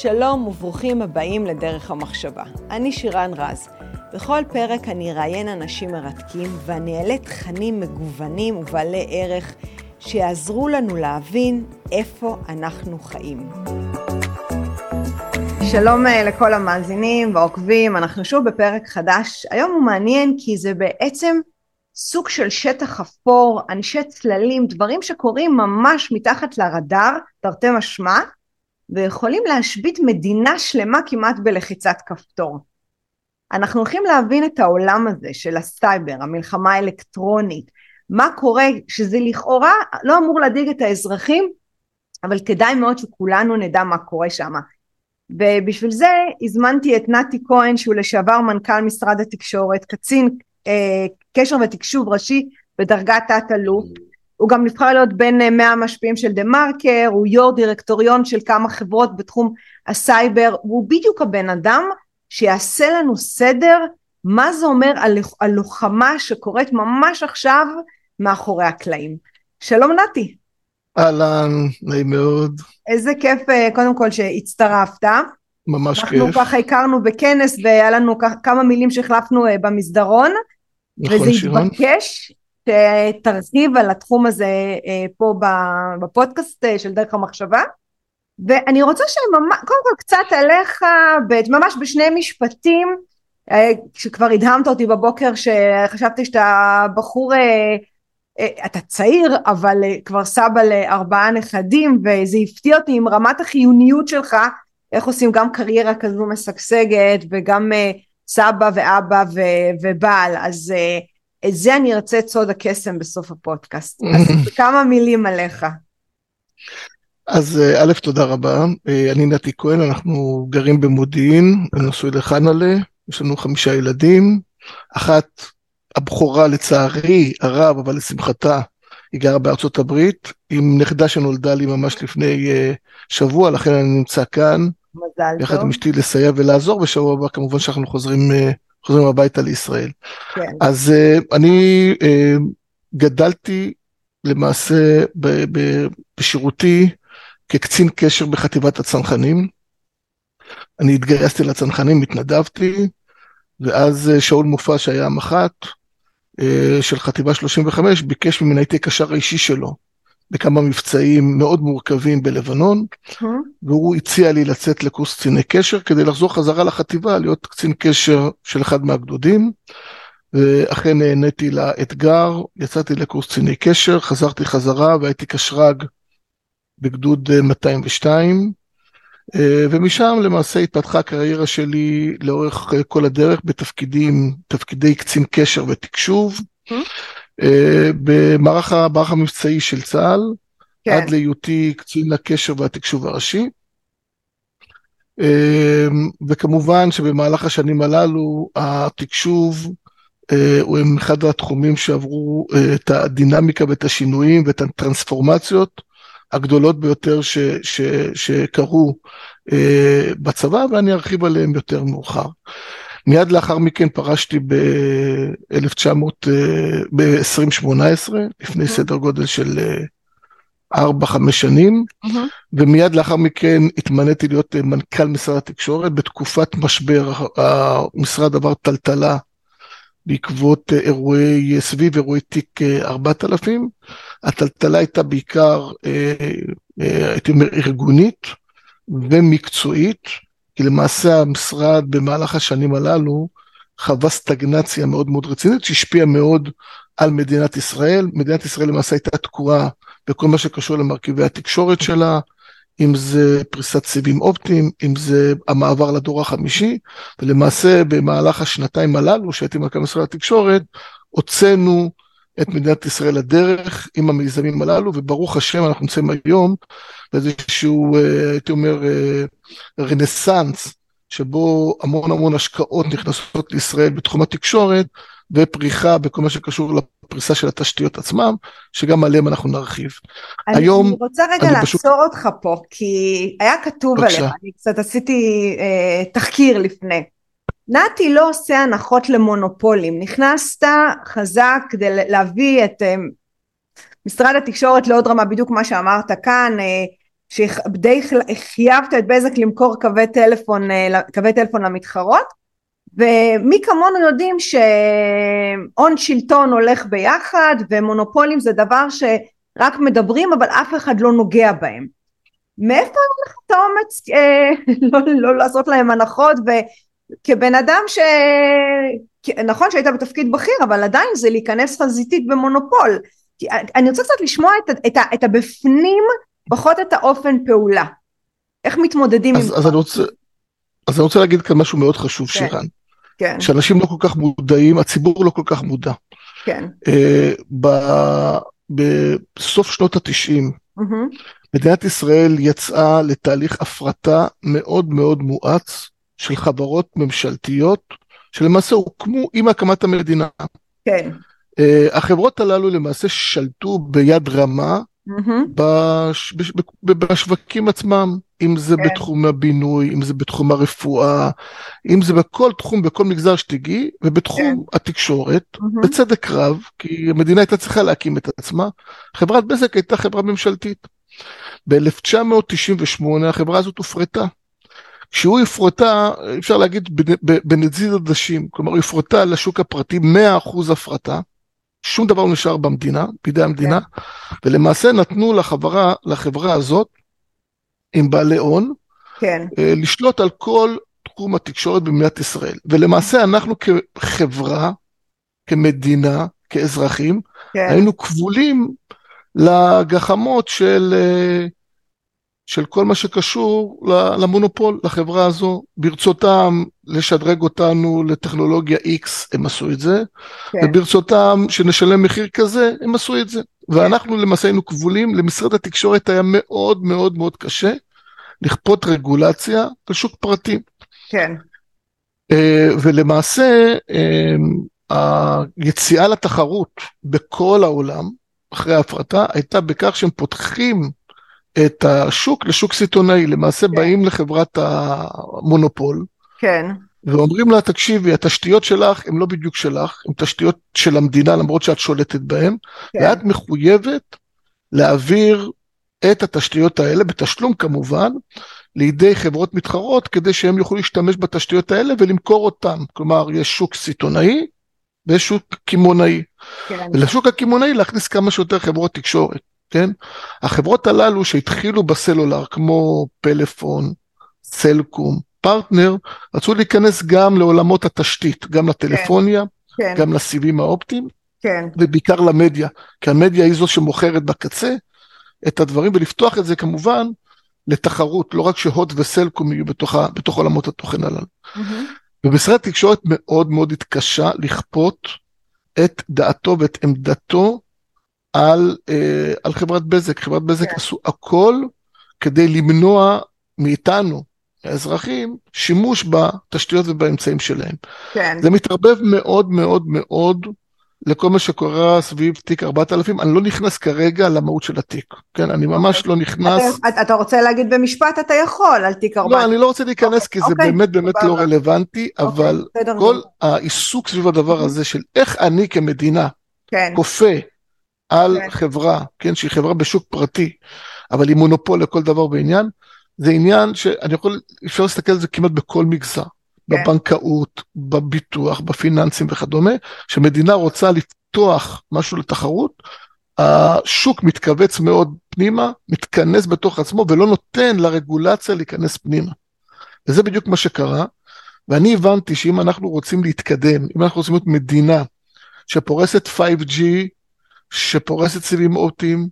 שלום וברוכים הבאים לדרך המחשבה. אני שירן רז. בכל פרק אני אראיין אנשים מרתקים ואני אעלה תכנים מגוונים ובעלי ערך שיעזרו לנו להבין איפה אנחנו חיים. שלום אה, לכל המאזינים והעוקבים, אנחנו שוב בפרק חדש. היום הוא מעניין כי זה בעצם סוג של שטח אפור, אנשי צללים, דברים שקורים ממש מתחת לרדאר, תרתי משמע, ויכולים להשבית מדינה שלמה כמעט בלחיצת כפתור. אנחנו הולכים להבין את העולם הזה של הסייבר, המלחמה האלקטרונית, מה קורה שזה לכאורה לא אמור להדאיג את האזרחים, אבל כדאי מאוד שכולנו נדע מה קורה שם. ובשביל זה הזמנתי את נתי כהן שהוא לשעבר מנכ"ל משרד התקשורת, קצין אה, קשר ותקשוב ראשי בדרגת תת-אלוף, הוא גם נבחר להיות בין 100 המשפיעים של דה מרקר, הוא יו"ר דירקטוריון של כמה חברות בתחום הסייבר, הוא בדיוק הבן אדם שיעשה לנו סדר מה זה אומר על הלוחמה שקורית ממש עכשיו מאחורי הקלעים. שלום נתי. אהלן, נעים מאוד. איזה כיף אה, קודם כל שהצטרפת. ממש אנחנו כיף. אנחנו ככה הכרנו בכנס והיה לנו כמה מילים שהחלפנו אה, במסדרון. נכון, וזה שירן. התבקש שתרחיב על התחום הזה אה, פה בפודקאסט אה, של דרך המחשבה. ואני רוצה שממש, קודם כל קצת עליך, ממש בשני משפטים, שכבר הדהמת אותי בבוקר שחשבתי שאתה בחור אתה צעיר אבל כבר סבא לארבעה נכדים וזה הפתיע אותי עם רמת החיוניות שלך איך עושים גם קריירה כזו משגשגת וגם סבא ואבא ובעל אז את זה אני ארצה את סוד הקסם בסוף הפודקאסט. אז כמה מילים עליך. אז א' תודה רבה. אני נתי כהן אנחנו גרים במודיעין נשוי לחנה'לה יש לנו חמישה ילדים. אחת הבכורה לצערי הרב, אבל לשמחתה, היא גרה בארצות הברית, עם נכדה שנולדה לי ממש לפני uh, שבוע, לכן אני נמצא כאן. מזל יחד טוב. עם אשתי לסייע ולעזור, בשבוע הבא כמובן שאנחנו חוזרים, חוזרים הביתה לישראל. כן. אז uh, אני uh, גדלתי למעשה ב- ב- בשירותי כקצין קשר בחטיבת הצנחנים. אני התגייסתי לצנחנים, התנדבתי, ואז שאול מופע שהיה המח"ט של חטיבה 35 ביקש ממני הייתי הקשר האישי שלו בכמה מבצעים מאוד מורכבים בלבנון והוא הציע לי לצאת לקורס קציני קשר כדי לחזור חזרה לחטיבה להיות קצין קשר של אחד מהגדודים. ואכן נהניתי לאתגר יצאתי לקורס קציני קשר חזרתי חזרה והייתי קשרג בגדוד 202 ומשם למעשה התפתחה הקריירה שלי לאורך כל הדרך בתפקידים, תפקידי קצין קשר ותקשוב, במערך המערך המבצעי של צה"ל, כן. עד להיותי קצין הקשר והתקשוב הראשי. וכמובן שבמהלך השנים הללו התקשוב הוא אחד התחומים שעברו את הדינמיקה ואת השינויים ואת הטרנספורמציות. הגדולות ביותר ש, ש, שקרו אה, בצבא, ואני ארחיב עליהם יותר מאוחר. מיד לאחר מכן פרשתי ב-1900, אה, ב-2018, לפני סדר גודל של אה, 4-5 שנים, Mm-hmm. ומיד לאחר מכן התמניתי להיות מנכ"ל משרד התקשורת, בתקופת משבר המשרד עבר טלטלה בעקבות אירועי, סביב אירועי תיק 4000, הטלטלה הייתה בעיקר, הייתי אומר, ארגונית ומקצועית, כי למעשה המשרד במהלך השנים הללו חווה סטגנציה מאוד מאוד רצינית, שהשפיעה מאוד על מדינת ישראל. מדינת ישראל למעשה הייתה תקועה בכל מה שקשור למרכיבי התקשורת שלה, אם זה פריסת סיבים אופטיים, אם זה המעבר לדור החמישי, ולמעשה במהלך השנתיים הללו שהייתי מנכ"ל משרד התקשורת, הוצאנו את מדינת ישראל לדרך עם המיזמים הללו, וברוך השם אנחנו נמצאים היום באיזשהו, הייתי אומר, רנסאנס, שבו המון המון השקעות נכנסות לישראל בתחום התקשורת, ופריחה בכל מה שקשור לפריסה של התשתיות עצמם, שגם עליהם אנחנו נרחיב. אני היום... אני רוצה רגע אני לעצור פשוט... אותך פה, כי היה כתוב עליך, אני קצת עשיתי אה, תחקיר לפני. נתי לא עושה הנחות למונופולים, נכנסת חזק כדי להביא את משרד התקשורת לעוד רמה, בדיוק מה שאמרת כאן, שדי חייבת את בזק למכור קווי טלפון, קווי טלפון למתחרות ומי כמונו יודעים שהון שלטון הולך ביחד ומונופולים זה דבר שרק מדברים אבל אף אחד לא נוגע בהם. מאיפה היה לך את האומץ אה, לא, לא לעשות להם הנחות וכבן אדם ש... נכון שהיית בתפקיד בכיר אבל עדיין זה להיכנס חזיתית במונופול. אני רוצה קצת לשמוע את, את, את הבפנים פחות את האופן פעולה. איך מתמודדים אז, עם... אז אני רוצה... אז אני רוצה להגיד כאן משהו מאוד חשוב, כן. שירן. כן. שאנשים לא כל כך מודעים, הציבור לא כל כך מודע. כן. Uh, בסוף שנות התשעים, mm-hmm. מדינת ישראל יצאה לתהליך הפרטה מאוד מאוד מואץ של חברות ממשלתיות, שלמעשה הוקמו עם הקמת המדינה. כן. Uh, החברות הללו למעשה שלטו ביד רמה mm-hmm. בש, בש, בשווקים עצמם. אם זה כן. בתחום הבינוי, אם זה בתחום הרפואה, אם זה בכל תחום, בכל מגזר שתגיעי, ובתחום כן. התקשורת, mm-hmm. בצדק רב, כי המדינה הייתה צריכה להקים את עצמה, חברת בזק הייתה חברה ממשלתית. ב-1998 החברה הזאת הופרטה. כשהוא הפרטה, אפשר להגיד בנזיד עדשים, כלומר הפרטה לשוק הפרטי, 100% הפרטה, שום דבר לא נשאר במדינה, בידי המדינה, כן. ולמעשה נתנו לחברה, לחברה הזאת עם בעלי הון, כן. אה, לשלוט על כל תחום התקשורת במדינת ישראל. ולמעשה אנחנו כחברה, כמדינה, כאזרחים, כן. היינו כבולים לגחמות של, אה, של כל מה שקשור למונופול, לחברה הזו. ברצותם לשדרג אותנו לטכנולוגיה X, הם עשו את זה, כן. וברצותם שנשלם מחיר כזה, הם עשו את זה. ואנחנו למעשה היינו כבולים, למשרד התקשורת היה מאוד מאוד מאוד קשה לכפות רגולציה על שוק פרטי. כן. אה, ולמעשה אה, היציאה לתחרות בכל העולם, אחרי ההפרטה, הייתה בכך שהם פותחים את השוק לשוק סיטונאי, למעשה כן. באים לחברת המונופול. כן. ואומרים לה, תקשיבי, התשתיות שלך הן לא בדיוק שלך, הן תשתיות של המדינה, למרות שאת שולטת בהן, כן. ואת מחויבת להעביר את התשתיות האלה, בתשלום כמובן, לידי חברות מתחרות, כדי שהם יוכלו להשתמש בתשתיות האלה ולמכור אותן. כלומר, יש שוק סיטונאי ויש שוק קמעונאי. כן. ולשוק הקמעונאי להכניס כמה שיותר חברות תקשורת, כן? החברות הללו שהתחילו בסלולר, כמו פלאפון, סלקום, פרטנר, רצו להיכנס גם לעולמות התשתית, גם לטלפוניה, כן. כן. גם לסיבים האופטיים, כן. ובעיקר למדיה, כי המדיה היא זו שמוכרת בקצה את הדברים, ולפתוח את זה כמובן לתחרות, לא רק שהוט וסלקום יהיו בתוך, בתוך עולמות התוכן הללו. Mm-hmm. ומשרד התקשורת מאוד מאוד התקשה לכפות את דעתו ואת עמדתו על, אה, על חברת בזק. חברת בזק כן. עשו הכל כדי למנוע מאיתנו, האזרחים, שימוש בתשתיות ובאמצעים שלהם. כן. זה מתערבב מאוד מאוד מאוד לכל מה שקורה סביב תיק 4000, אני לא נכנס כרגע למהות של התיק, כן? אני ממש okay. לא נכנס... אתה, אתה רוצה להגיד במשפט, אתה יכול על תיק 4000. לא, אני לא רוצה להיכנס okay. כי זה okay. אוקיי. באמת באמת okay. לא רלוונטי, okay. אבל. כל העיסוק סביב הדבר הזה של איך אני כמדינה כן. כופה על כן. חברה, כן, שהיא חברה בשוק פרטי, אבל היא מונופול לכל דבר בעניין, זה עניין שאני יכול, אפשר להסתכל על זה כמעט בכל מגזר. כן. בבנקאות, בביטוח, בפיננסים וכדומה, שמדינה רוצה לפתוח משהו לתחרות, השוק מתכווץ מאוד פנימה, מתכנס בתוך עצמו ולא נותן לרגולציה להיכנס פנימה. וזה בדיוק מה שקרה, ואני הבנתי שאם אנחנו רוצים להתקדם, אם אנחנו רוצים להיות מדינה שפורסת 5G, שפורסת סיבים אוטיים,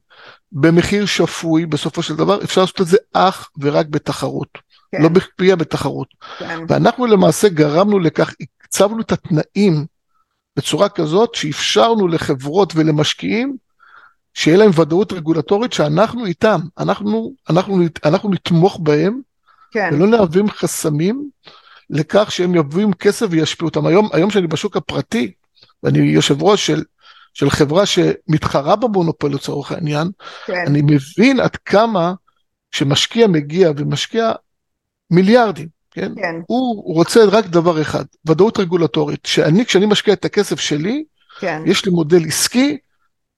במחיר שפוי בסופו של דבר, אפשר לעשות את זה אך ורק בתחרות. כן. לא בכפייה בתחרות. כן. ואנחנו למעשה גרמנו לכך, הקצבנו את התנאים בצורה כזאת שאפשרנו לחברות ולמשקיעים שיהיה להם ודאות רגולטורית שאנחנו איתם, אנחנו, אנחנו, אנחנו נתמוך בהם, כן. ולא נהווים חסמים לכך שהם יביאו כסף וישפיעו אותם. היום, היום שאני בשוק הפרטי, ואני יושב ראש של, של חברה שמתחרה במונופול לצורך העניין, כן. אני מבין עד כמה שמשקיע מגיע ומשקיע מיליארדים, כן? כן. הוא רוצה רק דבר אחד, ודאות רגולטורית, שאני, כשאני משקיע את הכסף שלי, כן. יש לי מודל עסקי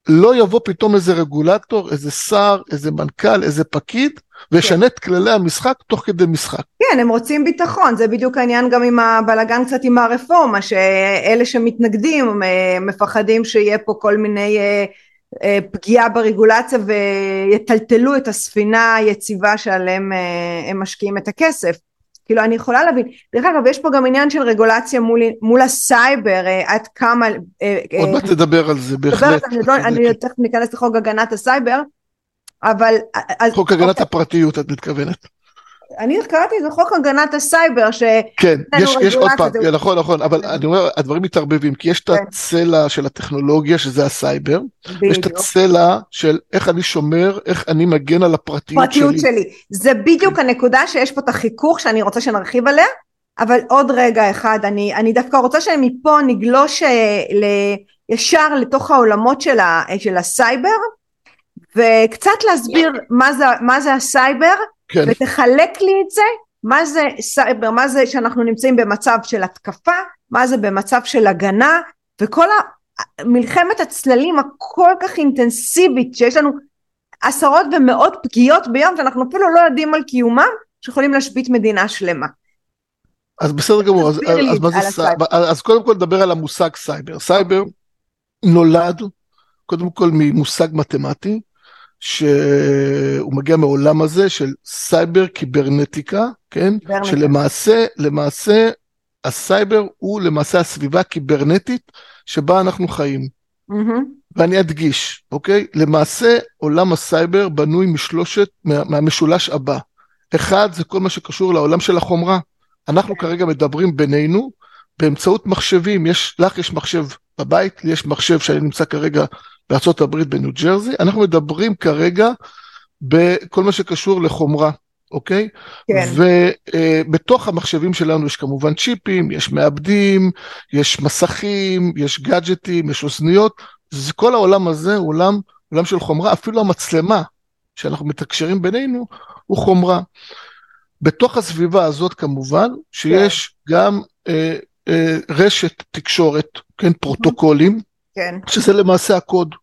לא יבוא פתאום איזה רגולטור, איזה שר, איזה מנכ"ל, איזה פקיד, וישנה כן. את כללי המשחק תוך כדי משחק. כן, הם רוצים ביטחון, זה בדיוק העניין גם עם הבלגן קצת עם הרפורמה, שאלה שמתנגדים אה, מפחדים שיהיה פה כל מיני אה, אה, פגיעה ברגולציה ויטלטלו את הספינה היציבה שעליהם הם משקיעים את הכסף. כאילו אני יכולה להבין, דרך אגב יש פה גם עניין של רגולציה מול, מול הסייבר, עד כמה... עוד מעט תדבר על זה, בהחלט. לא, אני תכף ניכנס לחוק הגנת הסייבר, אבל... חוק הגנת הפרטיות את מתכוונת. אני קראתי לזה חוק הגנת הסייבר, ש... כן, יש, יש עוד פעם, זה... נכון, נכון, אבל אני אומר, הדברים מתערבבים, כי יש את כן. הצלע של הטכנולוגיה, שזה הסייבר, ויש את הצלע של איך אני שומר, איך אני מגן על הפרטיות שלי. פרטיות שלי. זה בדיוק. הנקודה שיש פה את החיכוך שאני רוצה שנרחיב עליה, אבל עוד רגע אחד, אני, אני דווקא רוצה שמפה נגלוש אה, ל, ישר לתוך העולמות של, ה, של הסייבר, וקצת להסביר מה זה, מה זה הסייבר, כן. ותחלק לי את זה, מה זה סייבר, מה זה שאנחנו נמצאים במצב של התקפה, מה זה במצב של הגנה, וכל מלחמת הצללים הכל כך אינטנסיבית שיש לנו עשרות ומאות פגיעות ביום שאנחנו אפילו לא יודעים על קיומם, שיכולים להשבית מדינה שלמה. אז בסדר גמור, אז, אז, מה זה סייבר? אז קודם כל נדבר על המושג סייבר. סייבר נולד קודם כל ממושג מתמטי, שהוא מגיע מעולם הזה של סייבר קיברנטיקה, כן? קיברנטיקה. שלמעשה, למעשה, הסייבר הוא למעשה הסביבה הקיברנטית שבה אנחנו חיים. אהמ. ואני אדגיש, אוקיי? למעשה עולם הסייבר בנוי משלושת, מה, מהמשולש הבא. אחד זה כל מה שקשור לעולם של החומרה. אנחנו כרגע מדברים בינינו באמצעות מחשבים, יש, לך יש מחשב בבית, לי יש מחשב שאני נמצא כרגע הברית בניו ג'רזי, אנחנו מדברים כרגע בכל מה שקשור לחומרה, אוקיי? כן. ובתוך uh, המחשבים שלנו יש כמובן צ'יפים, יש מעבדים, יש מסכים, יש גאדג'טים, יש אוזניות, זה, כל העולם הזה הוא עולם, עולם של חומרה, אפילו המצלמה שאנחנו מתקשרים בינינו הוא חומרה. בתוך הסביבה הזאת כמובן, שיש כן. גם אה, אה, רשת תקשורת, כן, פרוטוקולים, כן. שזה למעשה הקוד.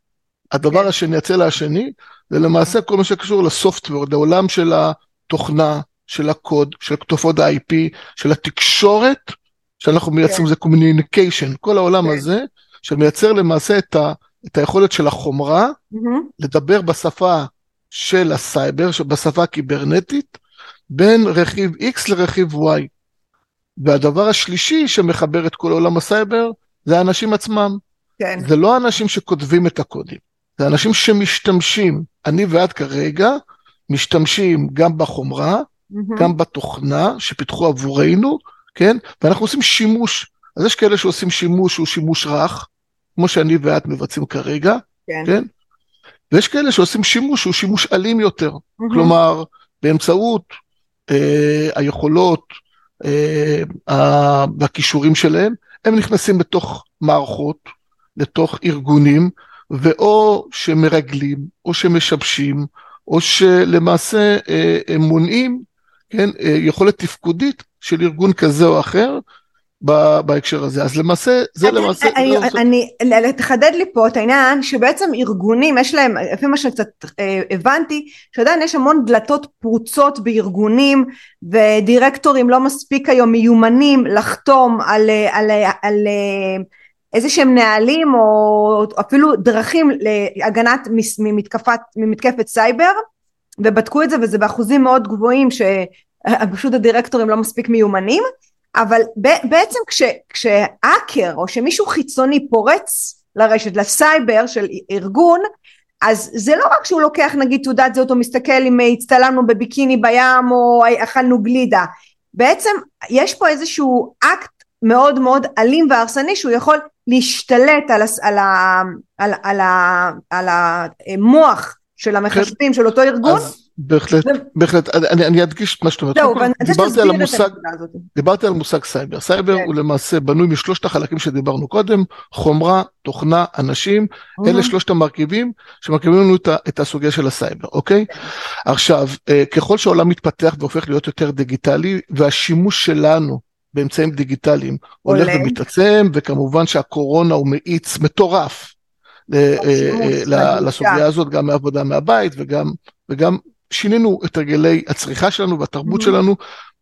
הדבר כן. השני, הצלע השני, זה למעשה כל מה שקשור ל software, לעולם של התוכנה, של הקוד, של תופעות ה-IP, של התקשורת, שאנחנו מייצרים, כן. זה communication, כל העולם כן. הזה, שמייצר למעשה את, ה, את היכולת של החומרה. לדבר בשפה של הסייבר, בשפה הקיברנטית, בין רכיב X לרכיב Y. והדבר השלישי שמחבר את כל עולם הסייבר, זה האנשים עצמם. כן. זה לא אנשים שכותבים את הקודים, זה אנשים שמשתמשים. אני ואת כרגע משתמשים גם בחומרה, אהמ. גם בתוכנה שפיתחו עבורנו, כן? ואנחנו עושים שימוש. אז יש כאלה שעושים שימוש שהוא שימוש רך, כמו שאני ואת מבצעים כרגע, כן? כן? ויש כאלה שעושים שימוש שהוא שימוש אלים יותר. Mm-hmm. כלומר, באמצעות אה, היכולות אה, והכישורים שלהם, הם נכנסים בתוך מערכות, לתוך ארגונים, ואו שמרגלים, או שמשבשים, או שלמעשה אה, הם מונעים, כן, אה, יכולת תפקודית של ארגון כזה או אחר, בהקשר הזה. אז למעשה, זה אני, למעשה... אני, זה אני, אני, תחדד לי פה את העניין שבעצם ארגונים, יש להם, לפי מה שקצת אה, הבנתי, שעדיין יש המון דלתות פרוצות בארגונים, ודירקטורים לא מספיק היום מיומנים לחתום על, אה, על, על, על אה, איזה שהם נהלים או אפילו דרכים להגנת ממתקפת, ממתקפת סייבר, ובדקו את זה וזה באחוזים מאוד גבוהים שפשוט הדירקטורים לא מספיק מיומנים. אבל בעצם כש, כשהאקר או שמישהו חיצוני פורץ לרשת, לסייבר של ארגון, אז זה לא רק שהוא לוקח נגיד תעודת זהות או מסתכל אם הצטלמנו בביקיני בים או אכלנו גלידה, בעצם יש פה איזשהו אקט מאוד מאוד אלים והרסני שהוא יכול להשתלט על, על, על, על, על המוח של המחשבים של אותו ארגון. אז בהחלט, בהחלט, אני, אני אדגיש את מה שאת אומרת. זהו, דיברתי על המושג, דיברתי על מושג סייבר. סייבר כן. הוא למעשה בנוי משלושת החלקים שדיברנו קודם, חומרה, תוכנה, אנשים, אהמ. אלה שלושת המרכיבים שמרכיבים לנו את, את הסוגיה של הסייבר, אוקיי? כן. עכשיו, אה, ככל שהעולם מתפתח והופך להיות יותר דיגיטלי, והשימוש שלנו באמצעים דיגיטליים הולך ומתעצם, וכמובן שהקורונה הוא מאיץ מטורף לסוגיה הזאת, גם מעבודה מהבית וגם, וגם שינינו את הרגלי הצריכה שלנו והתרבות mm-hmm. שלנו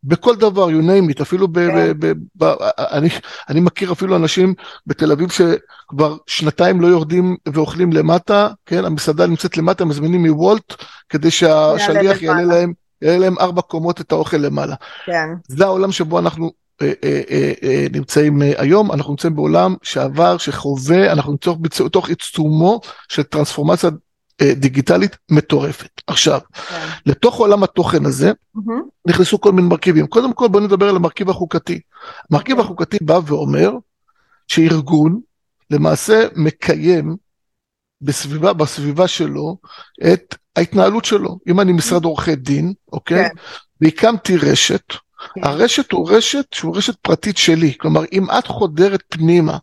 בכל דבר, you name it, אפילו ב... ב, כן. ב, ב אני, אני מכיר אפילו אנשים בתל אביב שכבר שנתיים לא יורדים ואוכלים למטה, כן, המסעדה נמצאת למטה, מזמינים מוולט, כדי שהשליח יעלה להם, יעלה להם ארבע קומות את האוכל למעלה. כן. זה העולם שבו אנחנו אה, אה, אה, נמצאים היום, אנחנו נמצאים בעולם שעבר, שחווה, אנחנו נמצאים בתוך עיצומו של טרנספורמציה דיגיטלית מטורפת. עכשיו, כן. לתוך עולם התוכן הזה mm-hmm. נכנסו כל מיני מרכיבים. קודם כל בואו נדבר על המרכיב החוקתי. המרכיב okay. אוקיי. החוקתי בא ואומר שארגון למעשה מקיים בסביבה, בסביבה שלו את ההתנהלות שלו. אם אני משרד עורכי דין, אוקיי? כן. והקמתי רשת, כן. הרשת הוא רשת שהוא רשת פרטית שלי. כלומר, אם את חודרת פנימה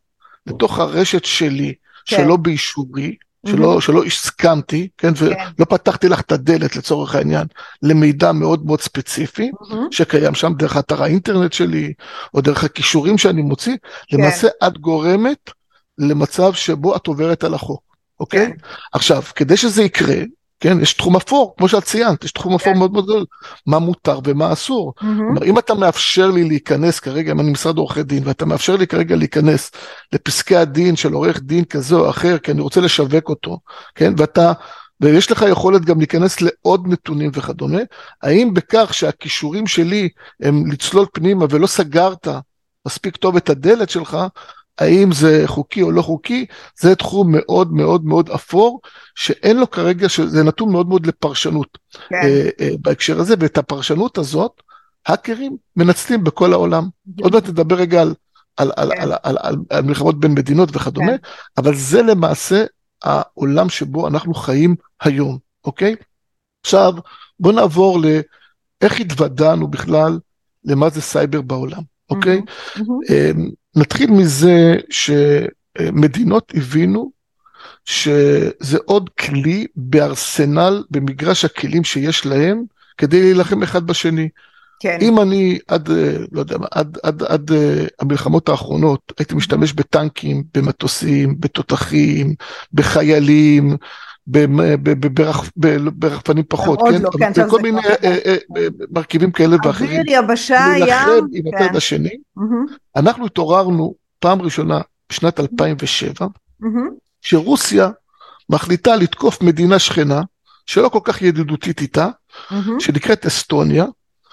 לתוך הרשת שלי, כן. שלא באישורי, שלא, mm-hmm. שלא הסכמתי, כן, ולא כן. פתחתי לך את הדלת לצורך העניין, למידע מאוד מאוד ספציפי, mm-hmm. שקיים שם דרך אתר האינטרנט שלי, או דרך הכישורים שאני מוציא, כן. למעשה את גורמת למצב שבו את עוברת על החוק, אוקיי? כן. עכשיו, כדי שזה יקרה, כן, יש תחום אפור, כמו שאת ציינת, יש תחום אפור כן. מאוד מאוד גדול, מה מותר ומה אסור. Mm-hmm. כלומר, אם אתה מאפשר לי להיכנס כרגע, אם אני משרד עורכי דין, ואתה מאפשר לי כרגע להיכנס לפסקי הדין של עורך דין כזה או אחר, כי אני רוצה לשווק אותו, כן, ואתה, ויש לך יכולת גם להיכנס לעוד נתונים וכדומה, האם בכך שהכישורים שלי הם לצלול פנימה ולא סגרת מספיק טוב את הדלת שלך, האם זה חוקי או לא חוקי, זה תחום מאוד מאוד מאוד אפור, שאין לו כרגע, זה נתון מאוד מאוד לפרשנות כן. אה, אה, בהקשר הזה, ואת הפרשנות הזאת, האקרים מנצלים בכל העולם. כן. עוד מעט נדבר רגע על, על, על, כן. על, על, על, על מלחמות בין מדינות וכדומה, כן. אבל זה למעשה העולם שבו אנחנו חיים היום, אוקיי? עכשיו, בואו נעבור לאיך התוודענו בכלל למה זה סייבר בעולם, אוקיי? Mm-hmm. Mm-hmm. נתחיל מזה שמדינות הבינו שזה עוד כלי בארסנל, במגרש הכלים שיש להם, כדי להילחם אחד בשני. כן. אם אני עד, לא יודע עד, עד, עד אה, המלחמות האחרונות הייתי משתמש בטנקים, במטוסים, בתותחים, בחיילים, ברחפנים פחות, כן? לא, כן, בכל מיני אה, אה, מרכיבים כאלה ואחרים. אוויר, יבשה, ים. להילחם עם הצד. השני. אנחנו התעוררנו פעם ראשונה בשנת 2007, שרוסיה מחליטה לתקוף מדינה שכנה, שלא כל כך ידידותית איתה, שנקראת אסטוניה,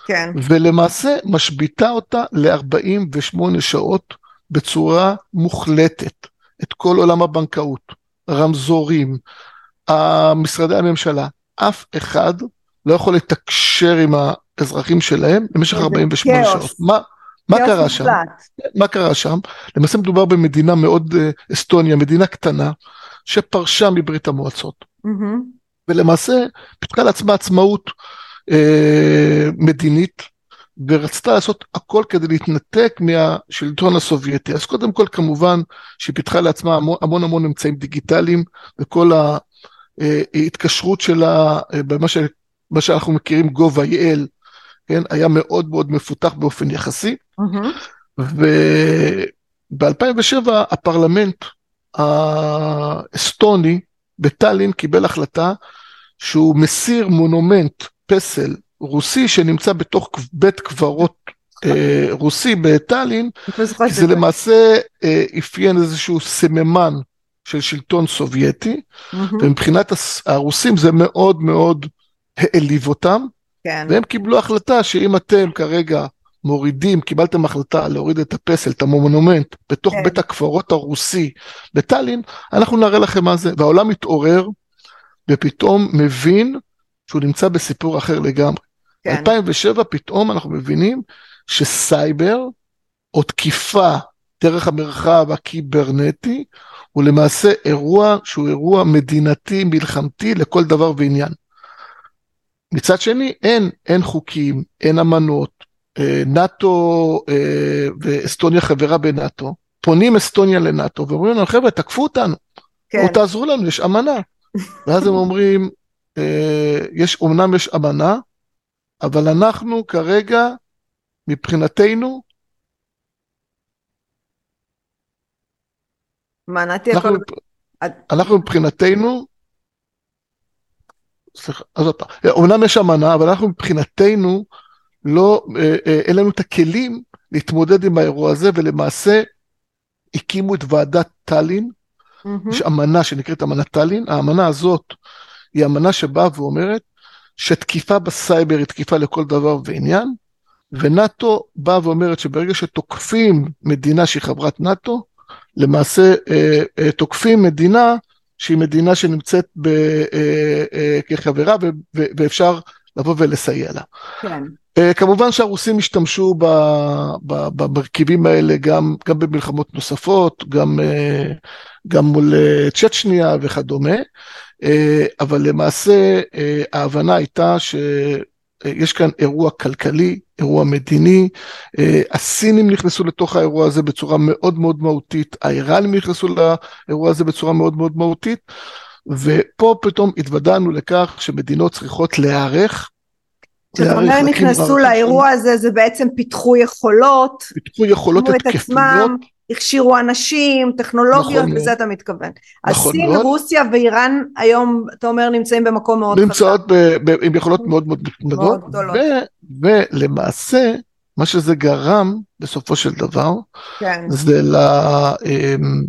כן. ולמעשה משביתה אותה ל-48 שעות בצורה מוחלטת, את כל עולם הבנקאות, רמזורים, משרדי הממשלה, אף אחד לא יכול לתקשר עם האזרחים שלהם במשך 48 שעות. מה, מה קרה שם? מה קרה שם? למעשה מדובר במדינה מאוד, אה, אסטוניה, מדינה קטנה, שפרשה מברית המועצות. Mm-hmm. ולמעשה פיתחה לעצמה עצמאות אה, מדינית, ורצתה לעשות הכל כדי להתנתק מהשלטון הסובייטי. אז קודם כל כמובן שהיא פיתחה לעצמה המון המון, המון אמצעים דיגיטליים, וכל ההתקשרות שלה אה, במה ש, שאנחנו מכירים gov.il, כן, היה מאוד מאוד מפותח באופן יחסי. Mm-hmm. וב-2007 הפרלמנט האסטוני בטאלין קיבל החלטה שהוא מסיר מונומנט פסל רוסי שנמצא בתוך בית קברות אה, רוסי בטאלין, זה למעשה אה, אפיין איזשהו סממן של שלטון סובייטי, mm-hmm. ומבחינת הרוסים זה מאוד מאוד העליב אותם, כן. והם קיבלו החלטה שאם אתם כרגע מורידים, קיבלתם החלטה להוריד את הפסל, את המונומנט, בתוך כן. בית הקברות הרוסי בטאלין, אנחנו נראה לכם מה זה. והעולם מתעורר, ופתאום מבין שהוא נמצא בסיפור אחר לגמרי. כן. 2007 פתאום אנחנו מבינים שסייבר, או תקיפה דרך המרחב הקיברנטי, הוא למעשה אירוע שהוא אירוע מדינתי, מלחמתי, לכל דבר ועניין. מצד שני, אין, אין חוקים, אין אמנות, אה, נאט"ו אה, ואסטוניה חברה בנאט"ו, פונים אסטוניה לנאט"ו ואומרים לנו, חבר'ה, תקפו אותנו, כן. או תעזרו לנו, יש אמנה. ואז הם אומרים, אה, יש, אומנם יש אמנה, אבל אנחנו כרגע, מבחינתנו, מה, נתי הכל... אנחנו מבחינתנו, סליחה, אז עוד פעם, אומנם יש אמנה, אבל אנחנו מבחינתנו, לא, אה, אה, אין לנו את הכלים להתמודד עם האירוע הזה, ולמעשה הקימו את ועדת טאלין, mm-hmm. יש אמנה שנקראת אמנת טאלין, האמנה הזאת היא אמנה שבאה ואומרת שתקיפה בסייבר היא תקיפה לכל דבר ועניין, ונאט"ו באה ואומרת שברגע שתוקפים מדינה שהיא חברת נאט"ו, למעשה אה, אה, תוקפים מדינה שהיא מדינה שנמצאת ב, אה, אה, כחברה ו, ו, ואפשר לבוא ולסייע לה. כן. Uh, כמובן שהרוסים השתמשו במרכיבים האלה גם, גם במלחמות נוספות, גם, uh, גם מול uh, צ'צ'ניה וכדומה, uh, אבל למעשה uh, ההבנה הייתה שיש כאן אירוע כלכלי, אירוע מדיני, uh, הסינים נכנסו לתוך האירוע הזה בצורה מאוד מאוד מהותית, האיראנים נכנסו לאירוע הזה בצורה מאוד מאוד מהותית, ופה פתאום התוודענו לכך שמדינות צריכות להיערך כשאתה נכנסו לאירוע הזה, זה בעצם פיתחו יכולות, פיתחו יכולות התקפיות, הכשירו אנשים, טכנולוגיות, נכון לזה אתה מתכוון. נכון אז סין, מאוד. רוסיה ואיראן היום, אתה אומר, נמצאים במקום מאוד חזק. נמצאות עם יכולות מאוד מאוד גדולות. ולמעשה, מה שזה גרם, בסופו של דבר, כן. זה ל... אמ,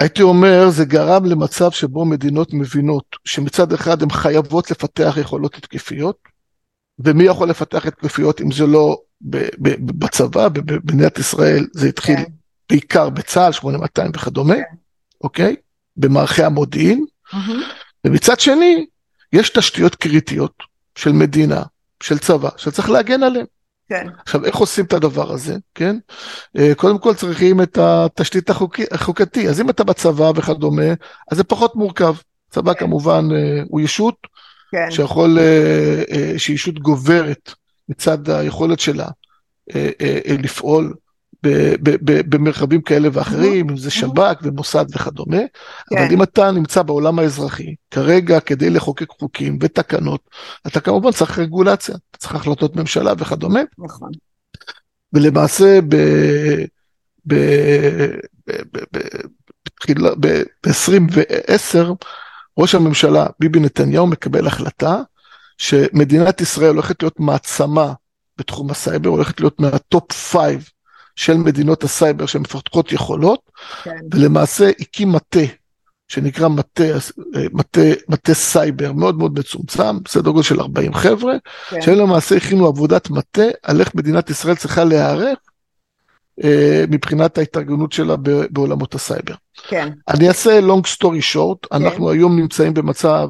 הייתי אומר, זה גרם למצב שבו מדינות מבינות שמצד אחד הן חייבות לפתח יכולות התקפיות, ומי יכול לפתח התקפיות אם זה לא בצבא, במדינת ישראל זה התחיל כן. בעיקר בצה"ל, 8200 וכדומה, כן. אוקיי? במערכי המודיעין, mm-hmm. ומצד שני, יש תשתיות קריטיות של מדינה, של צבא, שצריך להגן עליהן. כן. עכשיו, איך עושים את הדבר הזה, כן? אה, קודם כל צריכים את התשתית החוקי, החוקתי, אז אם אתה בצבא וכדומה, אז זה פחות מורכב. צבא כן. כמובן אה, הוא ישות, כן. שיכול, אה, שהיא ישות גוברת מצד היכולת שלה לפעול במרחבים כאלה ואחרים, אם זה שב"כ ומוסד וכדומה, כן. אבל אם אתה נמצא בעולם האזרחי, כרגע כדי לחוקק חוקים ותקנות, אתה כמובן צריך רגולציה, אתה צריך החלטות ממשלה וכדומה. נכון. ולמעשה ב-2010, ראש הממשלה ביבי נתניהו מקבל החלטה שמדינת ישראל הולכת להיות מעצמה בתחום הסייבר, הולכת להיות מה top five של מדינות הסייבר שמפתחות יכולות, כן. ולמעשה הקים מטה, שנקרא מטה, מטה, מטה סייבר מאוד מאוד מצומצם, בסדר גודל של 40 חבר'ה, כן. שהם למעשה הכינו עבודת מטה על איך מדינת ישראל צריכה להיערך אה, מבחינת ההתארגנות שלה בעולמות הסייבר. כן. אני אעשה long story short, כן. אנחנו היום נמצאים במצב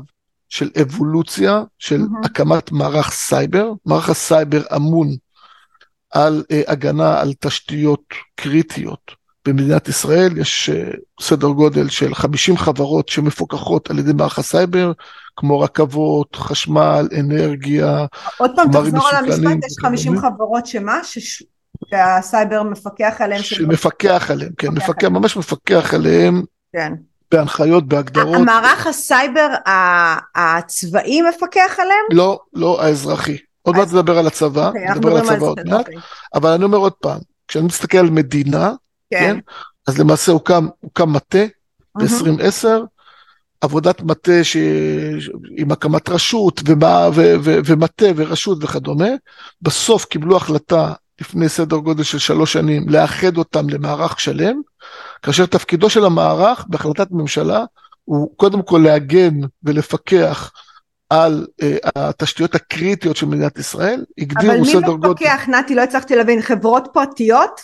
של אבולוציה, של אהמ. הקמת מערך סייבר, מערך הסייבר אמון על אה, הגנה על תשתיות קריטיות במדינת ישראל, יש אה, סדר גודל של 50 חברות שמפוקחות על ידי מערך הסייבר, כמו רכבות, חשמל, אנרגיה, עוד פעם תחזור על המשפט, יש 50 חברות שמה? שש... שהסייבר מפקח עליהם? שמפקח עליהם, כן, מפקח ממש מפקח עליהם. כן. בהנחיות, בהגדרות. המערך הסייבר הצבאי מפקח עליהם? לא, לא, האזרחי. עוד מעט נדבר על הצבא, אוקיי, נדבר על הצבא עוד מעט, אוקיי. אבל אני אומר עוד פעם, כשאני מסתכל על מדינה, כן, כן אז למעשה הוקם, הוקם מטה ב-2010, עבודת מטה ש... עם הקמת רשות ומה, ו... ו... ומטה ורשות וכדומה, בסוף קיבלו החלטה לפני סדר גודל של שלוש שנים לאחד אותם למערך שלם, כאשר תפקידו של המערך בהחלטת ממשלה הוא קודם כל להגן ולפקח על uh, התשתיות הקריטיות של מדינת ישראל, הגדירו סדר גודל. אבל מי מפקח, נתי, לא הצלחתי להבין, חברות פרטיות?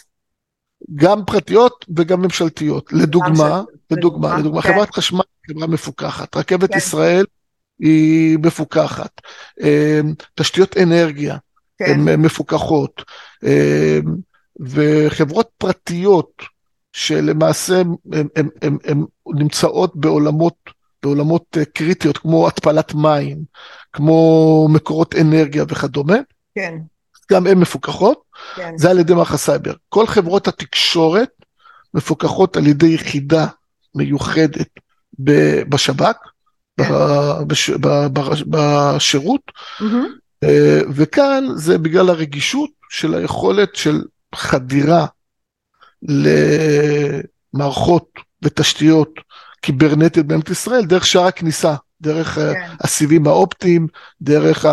גם פרטיות וגם ממשלתיות. לדוגמה, לדוגמה, לדוגמה, כן. חברת חשמל היא חברה מפוקחת, רכבת כן. ישראל היא מפוקחת, אה, תשתיות אנרגיה כן. הן מפוקחות, אה, וחברות פרטיות שלמעשה הן נמצאות בעולמות בעולמות אה, קריטיות כמו התפלת מים, כמו מקורות אנרגיה וכדומה. כן. גם הן מפוקחות, כן. זה על ידי מערך הסייבר. כל חברות התקשורת מפוקחות על ידי יחידה מיוחדת בשב"כ, כן. בש, בשירות, mm-hmm. וכאן זה בגלל הרגישות של היכולת של חדירה למערכות ותשתיות קיברנטיות במדינת ישראל דרך שער הכניסה, דרך כן. הסיבים האופטיים, דרך